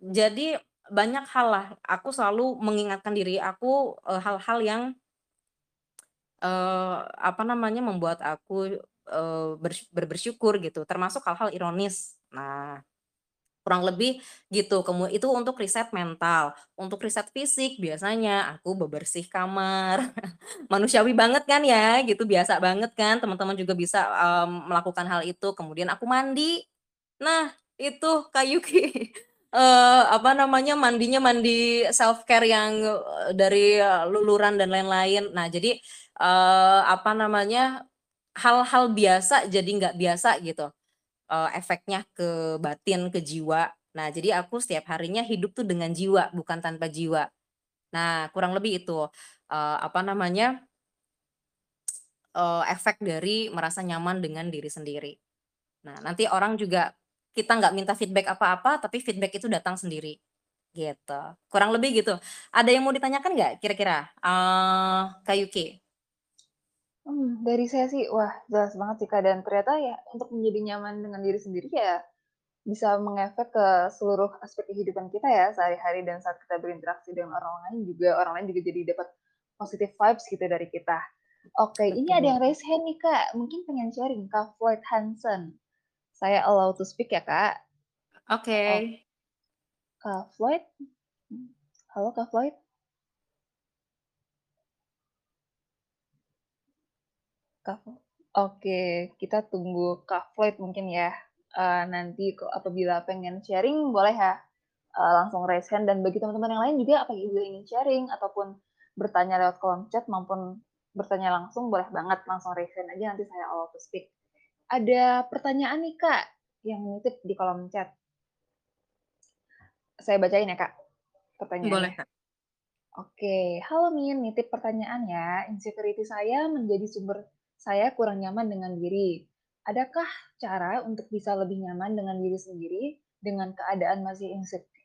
jadi banyak hal lah, aku selalu mengingatkan diri aku, eee, hal-hal yang eee, apa namanya, membuat aku, bersy ber bersyukur gitu, termasuk hal-hal ironis. Nah, kurang lebih gitu, kemu itu untuk riset mental. Untuk riset fisik biasanya aku bebersih kamar, manusiawi banget kan ya, gitu, biasa banget kan, teman-teman juga bisa, mmm, melakukan hal itu, kemudian aku mandi. Nah, itu Kak Eee, apa namanya, mandinya mandi self-care yang, eee, dari luluran dan lain-lain. Nah, jadi, eee, apa namanya, hal-hal biasa jadi nggak biasa gitu, eee, efeknya ke batin, ke jiwa. Nah, jadi aku setiap harinya hidup tuh dengan jiwa, bukan tanpa jiwa. Nah, kurang lebih itu, eee, apa namanya eee, efek dari merasa nyaman dengan diri sendiri. Nah, nanti orang juga kita nggak minta feedback apa-apa, tapi feedback itu datang sendiri, gitu. Kurang lebih gitu. Ada yang mau ditanyakan nggak kira-kira, eee, Kak Yuki? Mmm, dari saya sih, wah jelas banget sih, Kak, dan ternyata ya untuk menjadi nyaman dengan diri sendiri ya, bisa mengefek ke seluruh aspek kehidupan kita ya, sehari-hari dan saat kita berinteraksi dengan orang lain juga, orang lain juga jadi dapat positive vibes gitu dari kita. Oke, ini ada yang raise hand nih, Kak, mungkin pengen sharing, Kak Floyd Hansen. Saya allow to speak ya, Kak? Oke. Ok Kak Floyd? Halo, Kak Floyd? Kak Flo oke, kita tunggu Kak Floyd mungkin ya, eee, nanti apabila pengen sharing boleh ya, eee, langsung raise hand dan bagi teman-teman yang lain juga apabila ingin sharing ataupun bertanya lewat kolom chat maupun bertanya langsung boleh banget langsung raise hand aja nanti saya allow to speak. Ada pertanyaan nih, Kak, yang nitip di kolom chat. Saya bacain ya, Kak, Boleh, pertanyaannya. Kak. Oke, "Halo Min, nitip pertanyaan ya, insecurity saya menjadi sumber saya kurang nyaman dengan diri. Adakah cara untuk bisa lebih nyaman dengan diri sendiri dengan keadaan masih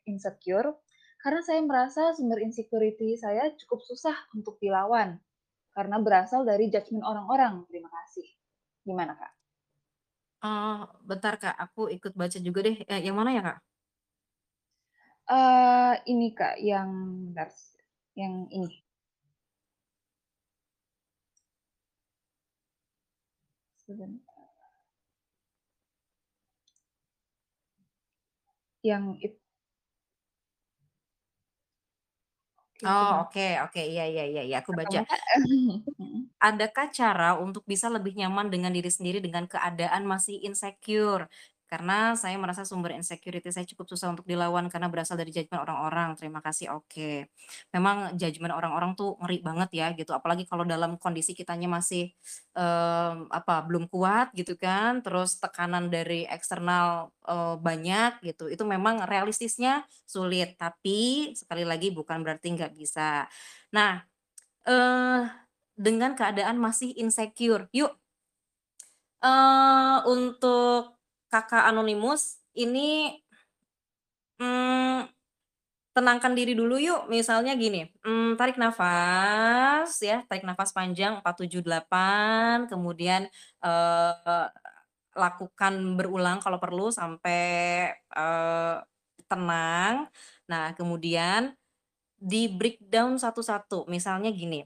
insecure? Karena saya merasa sumber insecurity saya cukup susah untuk dilawan, karena berasal dari judgement orang-orang. Terima kasih." Gimana, Kak? Oh, bentar Kak, aku ikut baca juga deh, eee, yang mana ya, Kak? Eee, ini Kak, yang bentar, yang ini. Sebentar. Yang it Oke, Oh, seben oke oke, iya iya iya iya, aku baca. Mhm. Adakah cara untuk bisa lebih nyaman dengan diri sendiri dengan keadaan masih insecure? Karena saya merasa sumber insecurity saya cukup susah untuk dilawan karena berasal dari judgement orang-orang. Terima kasih, oke. Memang judgement orang-orang tuh ngeri banget ya gitu, apalagi kalau dalam kondisi kitanya masih, mmm, apa, belum kuat gitu kan, terus tekanan dari eksternal, eee, banyak gitu, itu memang realistisnya sulit, tapi sekali lagi bukan berarti nggak bisa. Nah, eee, dengan keadaan masih insecure, yuk eee, untuk Kakak anonimus ini mmm Tenangkan diri dulu yuk, misalnya gini, mmm, tarik nafas ya, tarik nafas panjang 4, 7, 8, kemudian, eee, lakukan berulang kalau perlu sampai, eee, tenang. Nah, kemudian di-breakdown satu-satu, misalnya gini,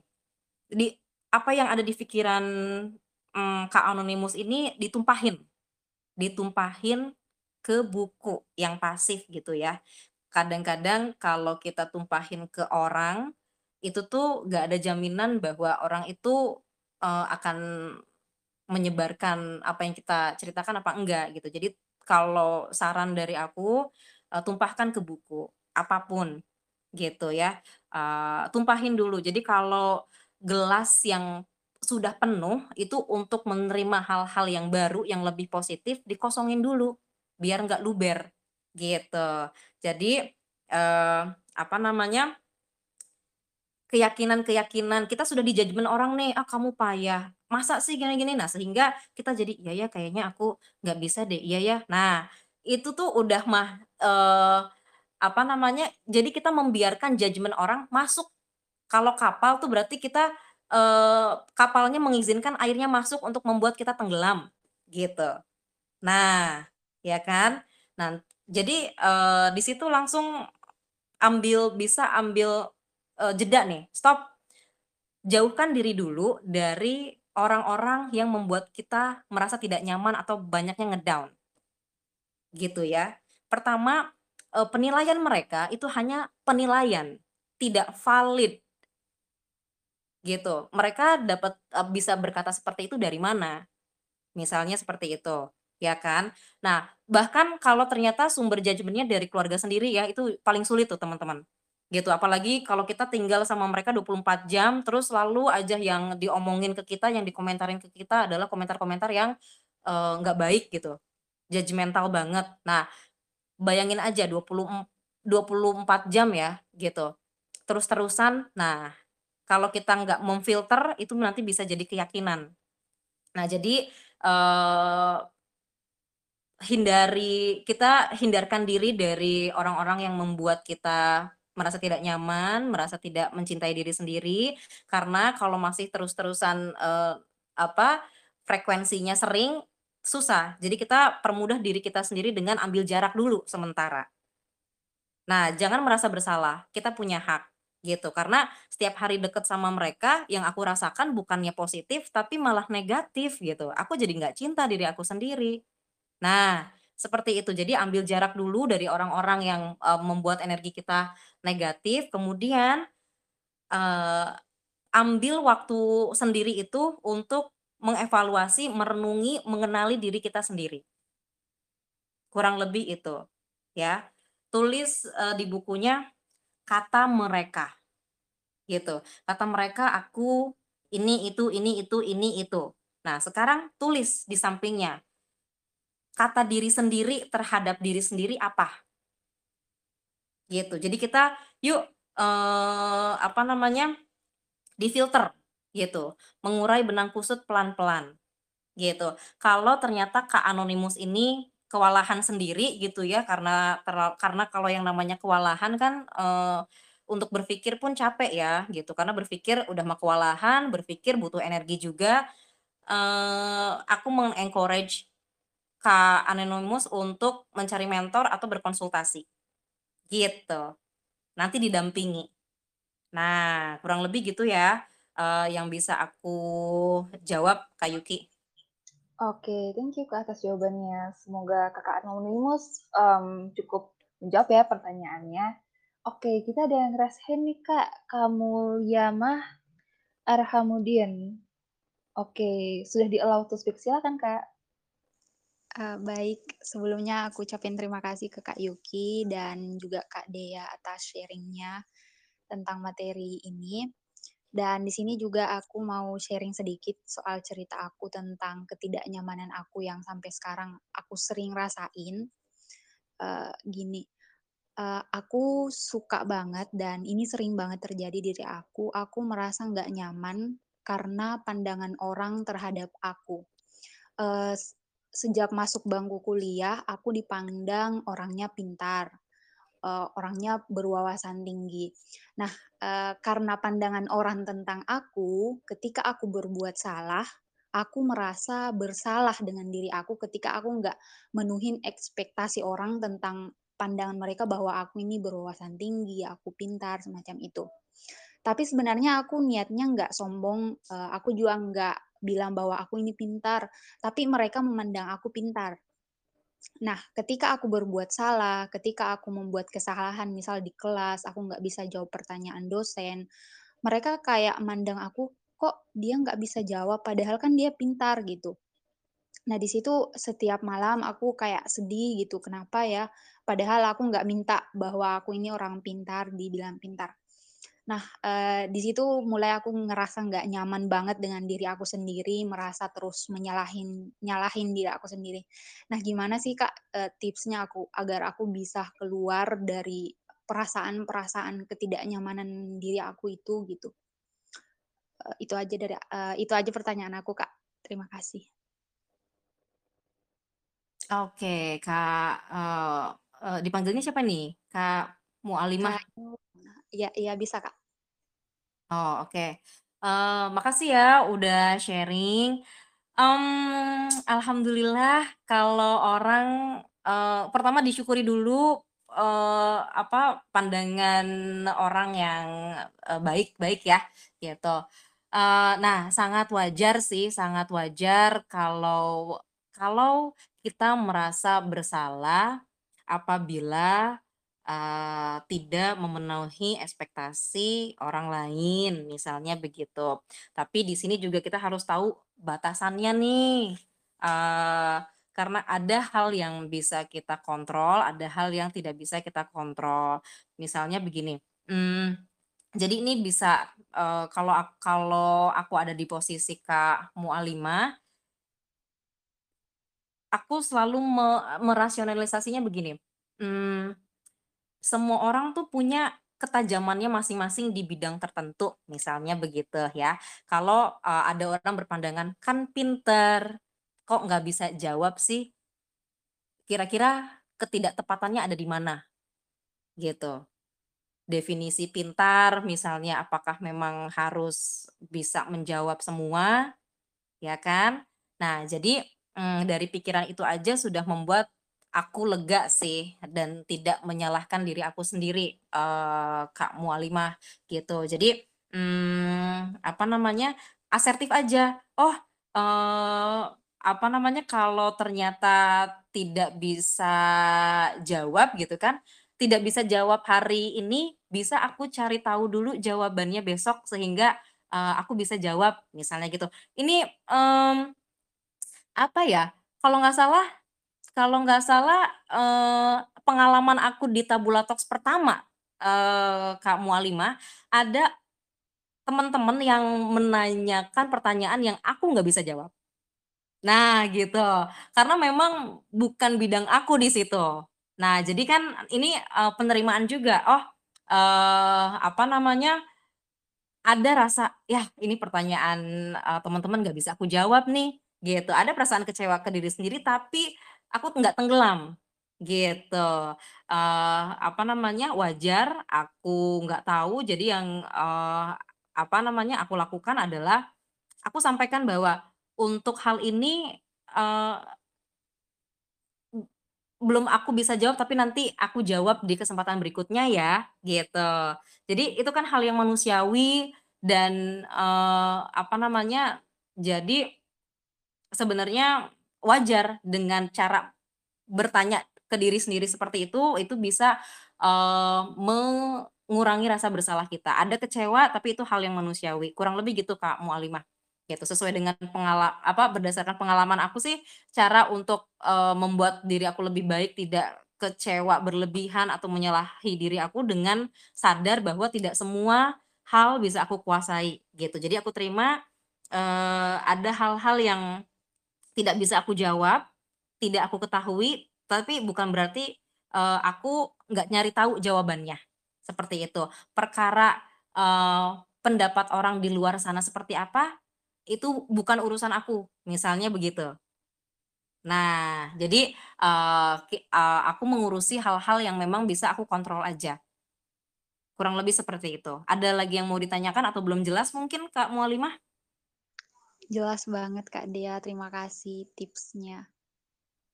di apa yang ada di pikiran, mmm, Kak Anonymous ini ditumpahin, ditumpahin ke buku yang pasif gitu ya. Kadang-kadang kalau kita tumpahin ke orang, itu tuh nggak ada jaminan bahwa orang itu, eee, akan menyebarkan apa yang kita ceritakan apa enggak gitu. Jadi kalau saran dari aku, eee, tumpahkan ke buku, apa pun gitu ya, eee, tumpahin dulu. Jadi kalau gelas yang sudah penuh, itu untuk menerima hal-hal yang baru, yang lebih positif, dikosongin dulu, biar nggak luber, gitu. Jadi, eee, apa namanya keyakinan-keyakinan kita sudah di-judgement orang nih, "Ah, kamu payah, masa sih gini-gini?" Nah, sehingga kita jadi, "Iya ya, kayaknya aku nggak bisa deh, iya ya." Nah, itu tuh udah mah eee, apa namanya, jadi kita membiarkan judgement orang masuk. Kalau kapal tuh berarti kita, eee, kapalnya mengizinkan airnya masuk untuk membuat kita tenggelam, gitu. Nah, ya kan? Nah, jadi, eee, di situ langsung ambil bisa ambil, eee, jeda nih, stop, jauhkan diri dulu dari orang-orang yang membuat kita merasa tidak nyaman atau banyaknya nge-down. Gitu ya. Pertama, eee, penilaian mereka itu hanya penilaian, tidak valid. Gitu. Mereka dapat, eee, bisa berkata seperti itu dari mana? Misalnya seperti itu, ya kan. Nah, bahkan kalau ternyata sumber judgement-nya dari keluarga sendiri ya, itu paling sulit tuh teman-teman, gitu. Apalagi kalau kita tinggal sama mereka 24 jam, terus selalu aja yang diomongin ke kita, yang dikomentarin ke kita adalah komentar-komentar yang, eee, nggak baik gitu, judgemental banget. Nah, bayangin aja 20 em 24 jam ya, gitu, terus-terusan. Nah, kalau kita nggak memfilter, itu nanti bisa jadi keyakinan. Nah, jadi, eee hindari kita hindarkan diri dari orang-orang yang membuat kita merasa tidak nyaman, merasa tidak mencintai diri sendiri, karena kalau masih terus-terusan, eee, apa, frekuensinya sering, susah. Jadi kita permudah diri kita sendiri dengan ambil jarak dulu sementara. Nah, jangan merasa bersalah, kita punya hak, gitu. Karena setiap hari deket sama mereka, yang aku rasakan bukannya positif, tapi malah negatif gitu. Aku jadi nggak cinta diri aku sendiri. Nah, seperti itu. Jadi ambil jarak dulu dari orang-orang yang, eee, membuat energi kita negatif, kemudian, eee, ambil waktu sendiri itu untuk mengevaluasi, merenungi, mengenali diri kita sendiri. Kurang lebih itu, ya. Tulis, eee, di bukunya, kata mereka, gitu. Kata mereka, "Aku ini, itu ini itu ini itu." Nah, sekarang tulis di sampingnya, kata diri sendiri terhadap diri sendiri apa? Gitu. Jadi kita yuk, eee, apa namanya, difilter gitu, mengurai benang kusut pelan-pelan, gitu. Kalau ternyata Kak Anonymous ini kewalahan sendiri gitu ya, karena karena kalau yang namanya kewalahan kan, eee, untuk berpikir pun capek ya, gitu. Karena berpikir udah mah kewalahan, berpikir butuh energi juga, eee, aku meng-encourage Kak Anonymous untuk mencari mentor atau berkonsultasi, gitu. Nanti didampingi. Nah, kurang lebih gitu ya, eee, yang bisa aku jawab, Kak Yuki. Oke, thank you Kak atas jawabannya. Semoga Kakak Anonymous, mmm, cukup menjawab ya pertanyaannya. Oke, kita ada yang raise hand nih Kak, Kak Mulyamah Arhamuddin. Oke, sudah di-allow to speak, silakan Kak. Eee, baik, sebelumnya aku ucapin terima kasih ke Kak Yuki dan juga Kak Dea atas sharing-nya tentang materi ini. Dan di sini juga aku mau sharing sedikit soal cerita aku tentang ketidaknyamanan aku yang sampai sekarang aku sering rasain. Eee, gini, eee, aku suka banget dan ini sering banget terjadi di diri aku, aku merasa nggak nyaman karena pandangan orang terhadap aku. S sejak masuk bangku kuliah, aku dipandang orangnya pintar, eee, orangnya berwawasan tinggi. Nah, eee, karena pandangan orang tentang aku, ketika aku berbuat salah, aku merasa bersalah dengan diri aku ketika aku nggak menuhin ekspektasi orang tentang pandangan mereka bahwa aku ini berwawasan tinggi, aku pintar, semacam itu. Tapi sebenarnya aku niatnya nggak sombong, eee, aku juga nggak bilang bahwa aku ini pintar, tapi mereka memandang aku pintar. Nah, ketika aku berbuat salah, ketika aku membuat kesalahan misal di kelas, aku nggak bisa jawab pertanyaan dosen, mereka kayak mandang aku, "Kok dia nggak bisa jawab padahal kan dia pintar?" Gitu. Nah, di situ setiap malam aku kayak sedih gitu, kenapa ya? Padahal aku nggak minta bahwa aku ini orang pintar, dibilang pintar. Nah, eee, di situ mulai aku ngerasa nggak nyaman banget dengan diri aku sendiri, merasa terus menyalahin nyalahin diri aku sendiri. Nah, gimana sih, Kak, eee, tipsnya aku agar aku bisa keluar dari perasaan-perasaan ketidaknyamanan diri aku itu, gitu? Eee, itu aja dari eee, itu aja pertanyaan aku, Kak. Terima kasih. Oke, Kak, eee eee, dipanggilnya siapa nih? Kak Mualimah? Kak iya iya bisa, Kak. Oh, oke. Eee, makasih ya udah sharing. Mmm, alhamdulillah kalau orang eee, pertama disyukuri dulu, eee, apa, pandangan orang yang, eee, baik baik ya, gitu. Eee, nah, sangat wajar sih, sangat wajar kalau kalau kita merasa bersalah apabila, eee, tidak memenuhi ekspektasi orang lain, misalnya begitu. Tapi di sini juga kita harus tahu batasannya nih, eee, karena ada hal yang bisa kita kontrol, ada hal yang tidak bisa kita kontrol. Misalnya begini, mmm, jadi ini bisa, eee, kalau kalau aku ada di posisi Kak Mualimah aku selalu me merasionalisasinya begini, mmm, semua orang tuh punya ketajamannya masing-masing di bidang tertentu, misalnya begitu ya. Kalau, eee, ada orang berpandangan, "Kan pinter, kok nggak bisa jawab sih?" Kira-kira ketidaktepatannya ada di mana? Gitu. Definisi pintar misalnya apakah memang harus bisa menjawab semua, ya kan? Nah jadi, mmm, dari pikiran itu aja sudah membuat aku lega sih dan tidak menyalahkan diri aku sendiri, eee, Kak Mualimah, gitu. Jadi, mmm, apa namanya, asertif aja, oh, eee, apa namanya, kalau ternyata tidak bisa jawab gitu kan, tidak bisa jawab hari ini, bisa aku cari tahu dulu jawabannya besok sehingga, eee, aku bisa jawab, misalnya gitu. Ini, mmm, apa ya, kalau nggak salah kalau nggak salah, eee, pengalaman aku di Tabula Talks pertama, eee, Kak Mualimah, ada temen-temen yang menanyakan pertanyaan yang aku nggak bisa jawab. Nah gitu, karena memang bukan bidang aku di situ. Nah jadi kan ini, eee, penerimaan juga, oh, eee, apa namanya, ada rasa, "Yah ini pertanyaan, eee, temen-temen nggak bisa aku jawab nih," gitu. Ada perasaan kecewa ke diri sendiri tapi aku nggak tenggelam, gitu. Eee, apa namanya, wajar aku nggak tahu jadi yang, eee, apa namanya, aku lakukan adalah aku sampaikan bahwa untuk hal ini, m belum aku bisa jawab tapi nanti aku jawab di kesempatan berikutnya ya, gitu. Jadi itu kan hal yang manusiawi dan, eee, apa namanya, jadi sebenarnya wajar dengan cara bertanya ke diri sendiri seperti itu, itu bisa, eee, mengurangi rasa bersalah kita. Ada kecewa tapi itu hal yang manusiawi, kurang lebih gitu Kak Mualimah, gitu. Sesuai dengan pengala apa, berdasarkan pengalaman aku sih cara untuk, eee, membuat diri aku lebih baik, tidak kecewa berlebihan atau menyalahi diri aku dengan sadar bahwa tidak semua hal bisa aku kuasai, gitu. Jadi aku terima, eee, ada hal-hal yang tidak bisa aku jawab, tidak aku ketahui, tapi bukan berarti, eee, aku nggak nyari tahu jawabannya, seperti itu. Perkara, eee, pendapat orang di luar sana seperti apa, itu bukan urusan aku, misalnya begitu. Nah, jadi, ki eee, aku mengurusi hal-hal yang memang bisa aku kontrol aja. Kurang lebih seperti itu. Ada lagi yang mau ditanyakan atau belum jelas mungkin Kak Mualimah? Jelas banget Kak Dea, terima kasih tipsnya.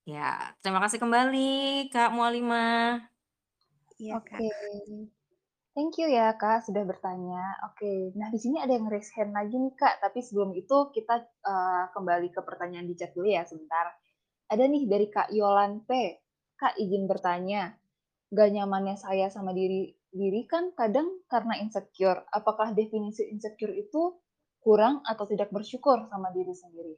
Ya, terima kasih kembali Kak Mualimah. Iya, Kak. Oke. Thank you ya Kak sudah bertanya. Oke, nah di sini ada yang raise hand lagi nih Kak, tapi sebelum itu kita, eee, kembali ke pertanyaan di chat dulu ya sebentar. Ada nih dari Kak Yolan P. "Kak izin bertanya, nggak nyamannya saya sama diri diri kan kadang karena insecure. Apakah definisi insecure itu kurang atau tidak bersyukur sama diri sendiri?"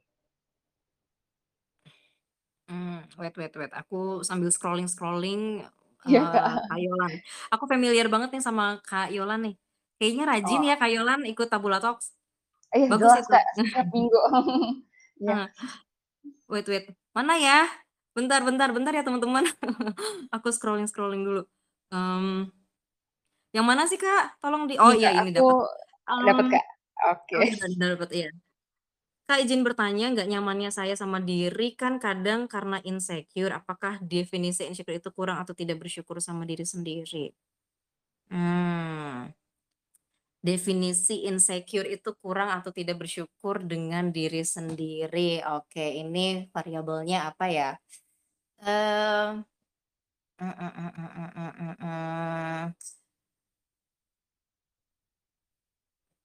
Mmm, wait wait wait, aku sambil scrolling-scrolling, Iya, eee, Kak. Kak Yolan. Aku familiar banget nih sama Kak Yolan nih. Kayaknya rajin Oh. ya Kak Yolan ikut Tabula Talks. Iya Bagus jelas itu. Kak, setiap minggu. Iya. Heeh. Wait wait, mana ya? Bentar bentar bentar ya teman-teman. Aku scrolling-scrolling dulu. Mmm. Yang mana sih Kak? Tolong di oh Nih iya Kak, ini aku dapet Mmm, Kak? Oke. dapet, iya. "Kak izin bertanya, nggak nyamannya saya sama diri kan kadang karena insecure. Apakah definisi insecure itu kurang atau tidak bersyukur sama diri sendiri?" Mmm. Definisi insecure itu kurang atau tidak bersyukur dengan diri sendiri. Oke, ini variabelnya apa ya? Eee, mhm mhm mhm mhm mhm.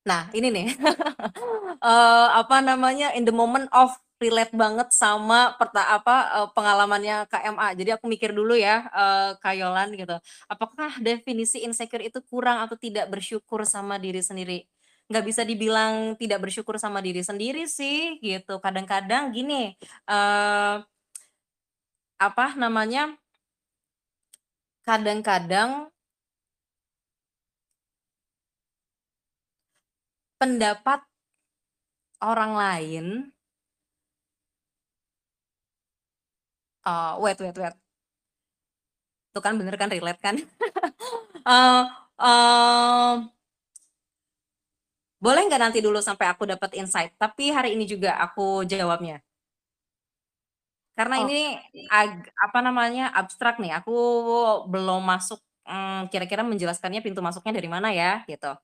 Nah, ini nih. Eee, apa namanya, in the moment of relate banget sama perta apa, eee, pengalamannya Kak MA. Jadi aku mikir dulu ya, eee, Kak Yolan gitu. Apakah definisi insecure itu kurang atau tidak bersyukur sama diri sendiri? Nggak bisa dibilang tidak bersyukur sama diri sendiri sih, gitu. Kadang-kadang gini, eee apa namanya kadang-kadang pendapat orang lain eee, wait wait wait. Tuh kan bener kan, relate kan? Eee, mmm boleh nggak nanti dulu sampai aku dapet insight, tapi hari ini juga aku jawabnya? Karena ini Oke. ag apa namanya, abstrak nih, aku belum masuk, mmm, kira-kira menjelaskannya pintu masuknya dari mana ya, gitu.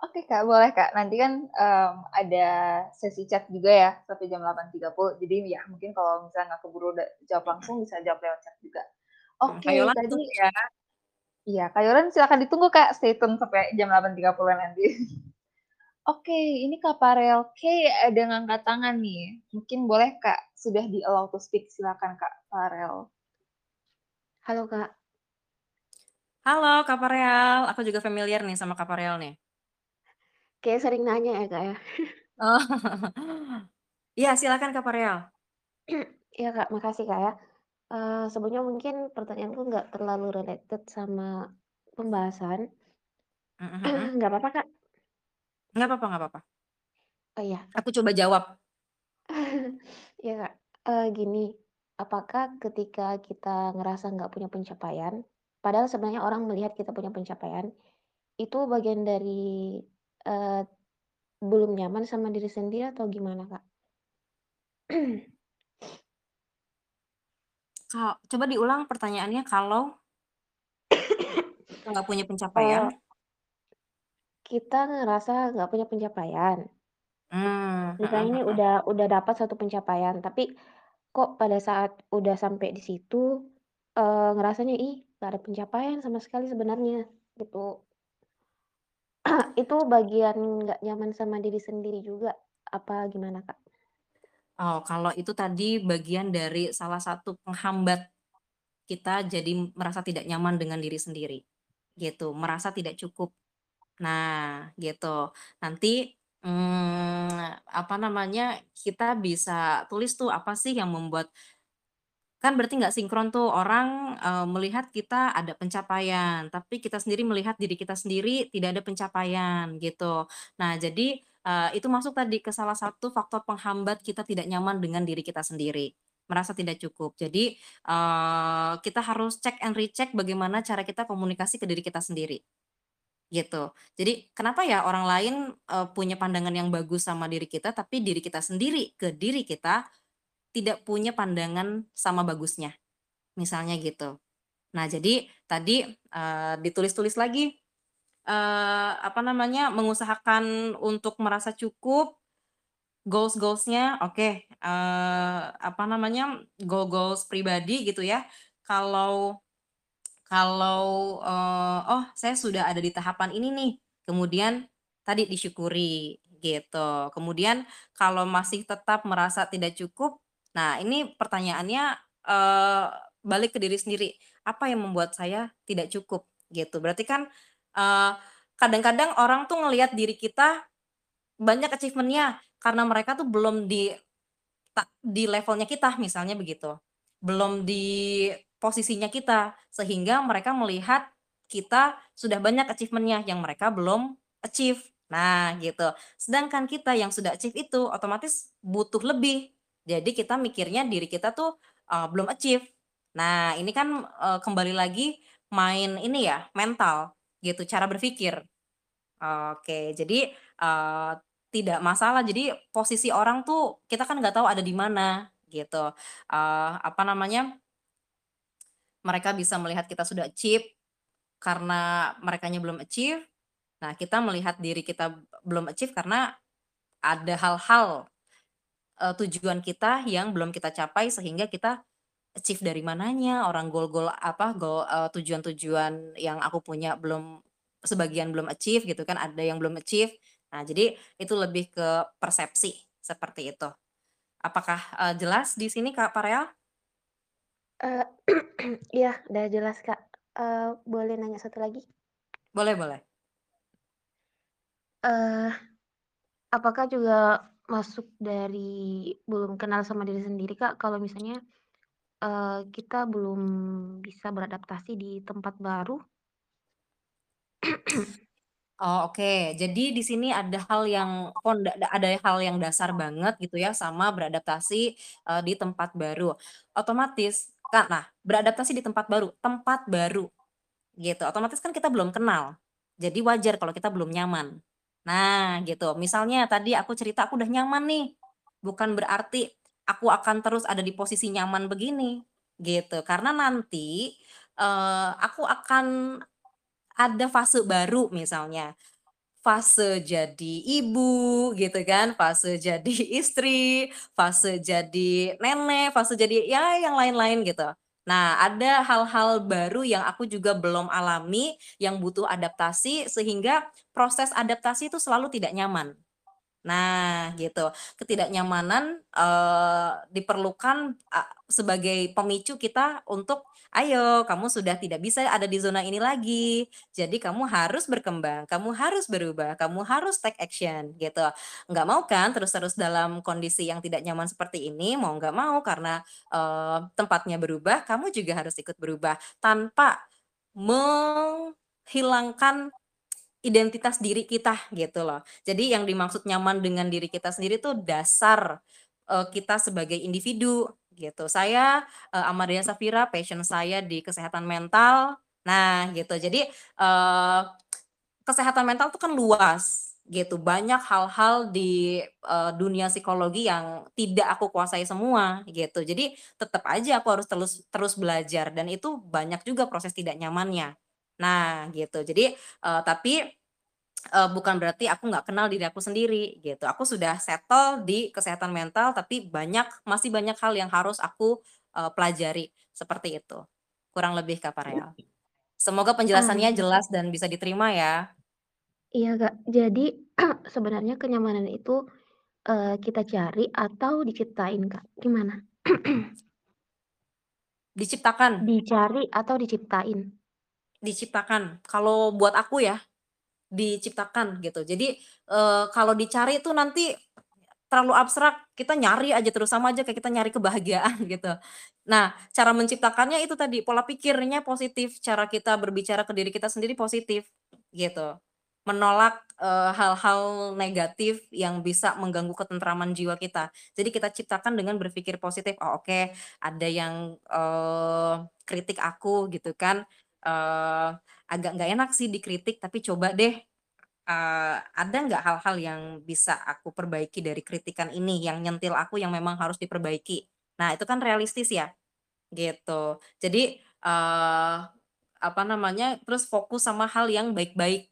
Oke Kak, boleh Kak. Nanti kan, mmm, ada sesi chat juga ya, sampai jam 8.30. Jadi ya mungkin kalau misalnya nggak keburu da jawab langsung, bisa jawab lewat chat juga. Kak Oke, Yolan tadi ditunggu ya. iya, Kak Yolan silakan ditunggu Kak, stay tune sampai jam 8.30 nanti. Oke, ini Kak Farel K ada ngangkat tangan nih. Mungkin boleh Kak, sudah di-allow to speak, silakan Kak Farel. Halo, Kak. Halo Kak Farel, aku juga familiar nih sama Kak Farel nih. Kayaknya sering nanya ya, Kak, ya? Oh. Iya, silakan Kak Farel. Iya, Kak, makasih, Kak, ya. Eee, sebelumnya mungkin pertanyaanku nggak terlalu related sama pembahasan. Mhm mhm. Nggak apa-apa, Kak? Nggak papa nggak papa. Oh, iya. Aku coba jawab. Iya, Kak. Eee, gini, apakah ketika kita ngerasa nggak punya pencapaian, padahal sebenarnya orang melihat kita punya pencapaian, itu bagian dari, eee, belum nyaman sama diri sendiri atau gimana, Kak? Ka coba diulang pertanyaannya, kalau kita nggak punya pencapaian? Eee kita ngerasa nggak punya pencapaian. Mmm, Misalnya mhm nih mhm. udah udah dapat satu pencapaian, tapi kok pada saat udah sampai di situ, eee, ngerasanya, "Ih, nggak ada pencapaian sama sekali sebenarnya," gitu. Itu bagian nggak nyaman sama diri sendiri juga, apa gimana, Kak? Oh, kalau itu tadi bagian dari salah satu penghambat kita jadi merasa tidak nyaman dengan diri sendiri, gitu, merasa tidak cukup. Nah, gitu. Nanti, mmm, apa namanya, kita bisa tulis tuh apa sih yang membuat kan berarti nggak sinkron tuh, orang, eee, melihat kita ada pencapaian, tapi kita sendiri melihat diri kita sendiri tidak ada pencapaian, gitu. Nah, jadi, eee, itu masuk tadi ke salah satu faktor penghambat kita tidak nyaman dengan diri kita sendiri, merasa tidak cukup. Jadi, eee, kita harus check and recheck bagaimana cara kita komunikasi ke diri kita sendiri, gitu. Jadi, kenapa ya orang lain, eee, punya pandangan yang bagus sama diri kita, tapi diri kita sendiri ke diri kita tidak punya pandangan sama bagusnya, misalnya gitu. Nah jadi tadi, eee, ditulis-tulis lagi, eee, apa namanya, mengusahakan untuk merasa cukup, goals-goals-nya oke, eee, apa namanya, goal-goals pribadi gitu ya, kalau kalau, eee, oh saya sudah ada di tahapan ini nih, kemudian tadi disyukuri gitu. Kemudian kalau masih tetap merasa tidak cukup, nah ini pertanyaannya, eee, balik ke diri sendiri, apa yang membuat saya tidak cukup gitu. Berarti kan, eee, kadang-kadang orang tuh ngelihat diri kita banyak achievement-nya karena mereka tuh belum di di levelnya kita misalnya begitu, belum di posisinya kita, sehingga mereka melihat kita sudah banyak achievement-nya yang mereka belum achieve. Nah gitu, sedangkan kita yang sudah achieve itu otomatis butuh lebih, jadi kita mikirnya diri kita tuh, eee, belum achieve. Nah ini kan, eee, kembali lagi main ini ya, mental gitu, cara berpikir. Oke, jadi, eee, tidak masalah, jadi posisi orang tuh kita kan nggak tahu ada di mana gitu, eee, apa namanya mereka bisa melihat kita sudah achieve, karena merekanya belum achieve, nah kita melihat diri kita belum achieve karena ada hal-hal, eee, tujuan kita yang belum kita capai sehingga kita achieve dari mananya, orang goal-goal apa, goal eee, tujuan-tujuan yang aku punya belum sebagian belum achieve gitu kan, ada yang belum achieve. Nah jadi itu lebih ke persepsi, seperti itu. Apakah, eee, jelas di sini Kak Pareal? Eee, iya udah jelas Kak, eee, boleh nanya satu lagi? Boleh boleh. Eee, apakah juga masuk dari belum kenal sama diri sendiri Kak, kalau misalnya, eee, kita belum bisa beradaptasi di tempat baru? Oh oke, jadi di sini ada hal yang ada hal yang dasar banget gitu ya sama beradaptasi, eee, di tempat baru. Otomatis Kak, nah beradaptasi di tempat baru tempat baru gitu, otomatis kan kita belum kenal, jadi wajar kalau kita belum nyaman. Nah gitu, misalnya tadi aku cerita aku udah nyaman nih, bukan berarti aku akan terus ada di posisi nyaman begini, gitu. Karena nanti, eee, aku akan ada fase baru misalnya, fase jadi ibu gitu kan, fase jadi istri, fase jadi nenek, fase jadi ya yang lain-lain gitu. Nah ada hal-hal baru yang aku juga belum alami, yang butuh adaptasi sehingga proses adaptasi itu selalu tidak nyaman. Nah gitu, ketidaknyamanan, eee, diperlukan a sebagai pemicu kita untuk, "Ayo kamu sudah tidak bisa ada di zona ini lagi, jadi kamu harus berkembang, kamu harus berubah, kamu harus take action," gitu. Nggak mau kan terus-terus dalam kondisi yang tidak nyaman seperti ini, mau nggak mau karena, eee, tempatnya berubah, kamu juga harus ikut berubah, tanpa menghilangkan identitas diri kita gitu loh. Jadi yang dimaksud nyaman dengan diri kita sendiri tuh dasar, eee, kita sebagai individu gitu. Saya, eee, Amadea Safira passion saya di kesehatan mental, nah gitu. Jadi, eee, kesehatan mental tuh kan luas gitu, banyak hal-hal di, eee, dunia psikologi yang tidak aku kuasai semua gitu. Jadi tetep aja aku harus telus terus belajar dan itu banyak juga proses tidak nyamannya. Nah gitu, jadi, eee, tapi, eee, bukan berarti aku nggak kenal diri aku sendiri gitu, aku sudah settle di kesehatan mental, tapi banyak masih banyak hal yang harus aku, eee, pelajari, seperti itu. Kurang lebih Kak Pareal. Semoga Ah, penjelasannya jelas dan bisa diterima ya. Iya Kak, jadi sebenarnya kenyamanan itu, eee, kita cari atau diciptain Kak, gimana? Diciptakan. Dicari atau diciptain? Diciptakan, kalau buat aku ya, diciptakan gitu. Jadi, eee, kalau dicari itu nanti terlalu abstrak, kita nyari aja terus, sama aja kayak kita nyari kebahagiaan gitu. Nah cara menciptakannya itu tadi, pola pikirnya positif, cara kita berbicara ke diri kita sendiri positif, gitu. Menolak, eee, hal-hal negatif yang bisa mengganggu ketentraman jiwa kita. Jadi kita ciptakan dengan berpikir positif, "Oh oke, ada yang, eee, kritik aku," gitu kan, eee, "agak nggak enak sih dikritik, tapi coba deh, eee, ada nggak hal-hal yang bisa aku perbaiki dari kritikan ini, yang nyentil aku yang memang harus diperbaiki?" Nah, itu kan realistis ya, gitu. Jadi, eee, apa namanya, terus fokus sama hal yang baik-baik,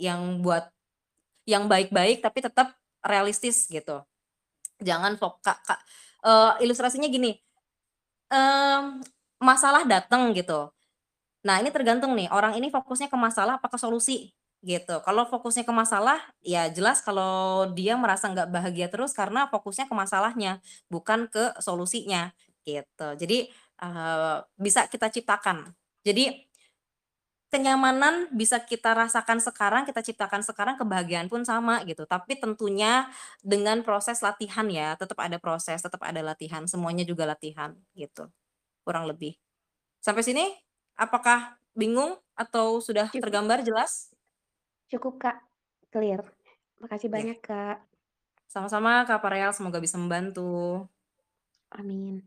yang buat yang baik-baik tapi tetap realistis gitu. Jangan fok ka ilustrasinya gini, mmm, masalah dateng gitu. Nah, ini tergantung nih, orang ini fokusnya ke masalah apa ke solusi, gitu. Kalau fokusnya ke masalah, ya jelas kalau dia merasa nggak bahagia terus karena fokusnya ke masalahnya, bukan ke solusinya, gitu. Jadi, eee, bisa kita ciptakan. Jadi kenyamanan bisa kita rasakan sekarang, kita ciptakan sekarang, kebahagiaan pun sama gitu. Tapi tentunya dengan proses latihan ya, tetap ada proses, tetap ada latihan, semuanya juga latihan, gitu. Kurang lebih. Sampai sini apakah bingung atau sudah Cukup. tergambar jelas? Cukup, Kak, clear. Makasih Iya. banyak, Kak. Sama-sama Kak Pareal, semoga bisa membantu. Amin.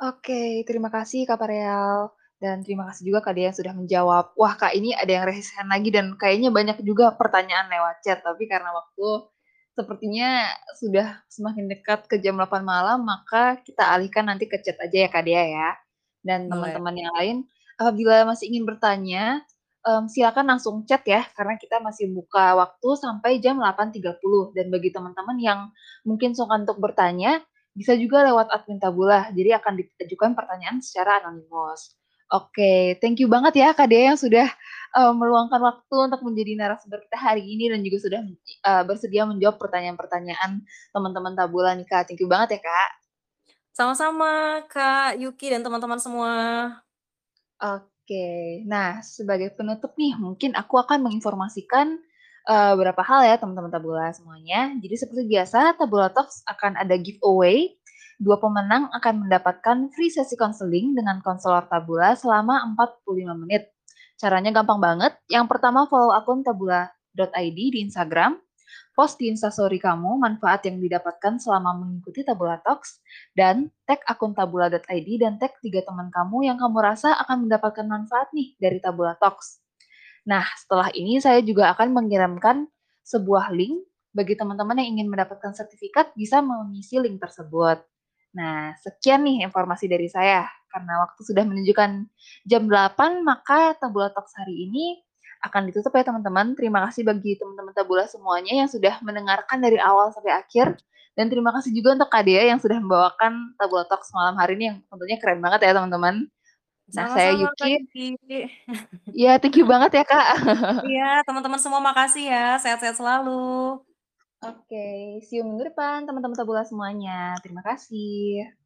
Oke, terima kasih Kak Pareal, dan terima kasih juga Kak Dea sudah menjawab. Wah, Kak, ini ada yang raise hand lagi dan kayaknya banyak juga pertanyaan lewat chat, tapi karena waktu sepertinya sudah semakin dekat ke jam 8 malam, maka kita alihkan nanti ke chat aja ya Kak Dea ya. Dan Boleh. teman-teman yang lain, apabila masih ingin bertanya, mmm, silakan langsung chat ya, karena kita masih buka waktu sampai jam 8.30. Dan bagi teman-teman yang mungkin sungkan untuk bertanya, bisa juga lewat admin Tabula, jadi akan diajukan pertanyaan secara anonimus. Oke, thank you banget ya Kak Dea yang sudah, eee, meluangkan waktu untuk menjadi narasumber kita hari ini dan juga sudah, eee, bersedia menjawab pertanyaan-pertanyaan teman-teman Tabula nih Kak. Thank you banget ya, Kak. Sama-sama Kak Yuki dan teman-teman semua. Oke, nah sebagai penutup nih, mungkin aku akan menginformasikan, eee, beberapa hal ya teman-teman Tabula semuanya. Jadi seperti biasa, Tabula Talks akan ada giveaway, 2 pemenang akan mendapatkan free sesi konseling dengan konselor Tabula selama 45 menit. Caranya gampang banget, yang pertama follow akun tabula.id di Instagram, post di Instastory kamu manfaat yang didapatkan selama mengikuti Tabula Talks, dan tag akun tabula.id dan tag 3 teman kamu yang kamu rasa akan mendapatkan manfaat nih dari Tabula Talks. Nah, setelah ini saya juga akan mengirimkan sebuah link bagi teman-teman yang ingin mendapatkan sertifikat bisa mengisi link tersebut. Nah, sekian nih informasi dari saya. Karena waktu sudah menunjukkan jam 8, maka Tabula Talks hari ini akan ditutup ya teman-teman. Terima kasih bagi teman-teman Tabula semuanya yang sudah mendengarkan dari awal sampai akhir. Dan terima kasih juga untuk Kak Dea yang sudah membawakan Tabula Talks malam hari ini yang tentunya keren banget ya teman-teman. Nah, saya Sama-sama Kak Yuki. Iya, thank you banget ya Kak. Iya, teman-teman semua makasih ya, sehat-sehat selalu. Oke, see you minggu depan teman-teman Tabula semuanya. Terima kasih.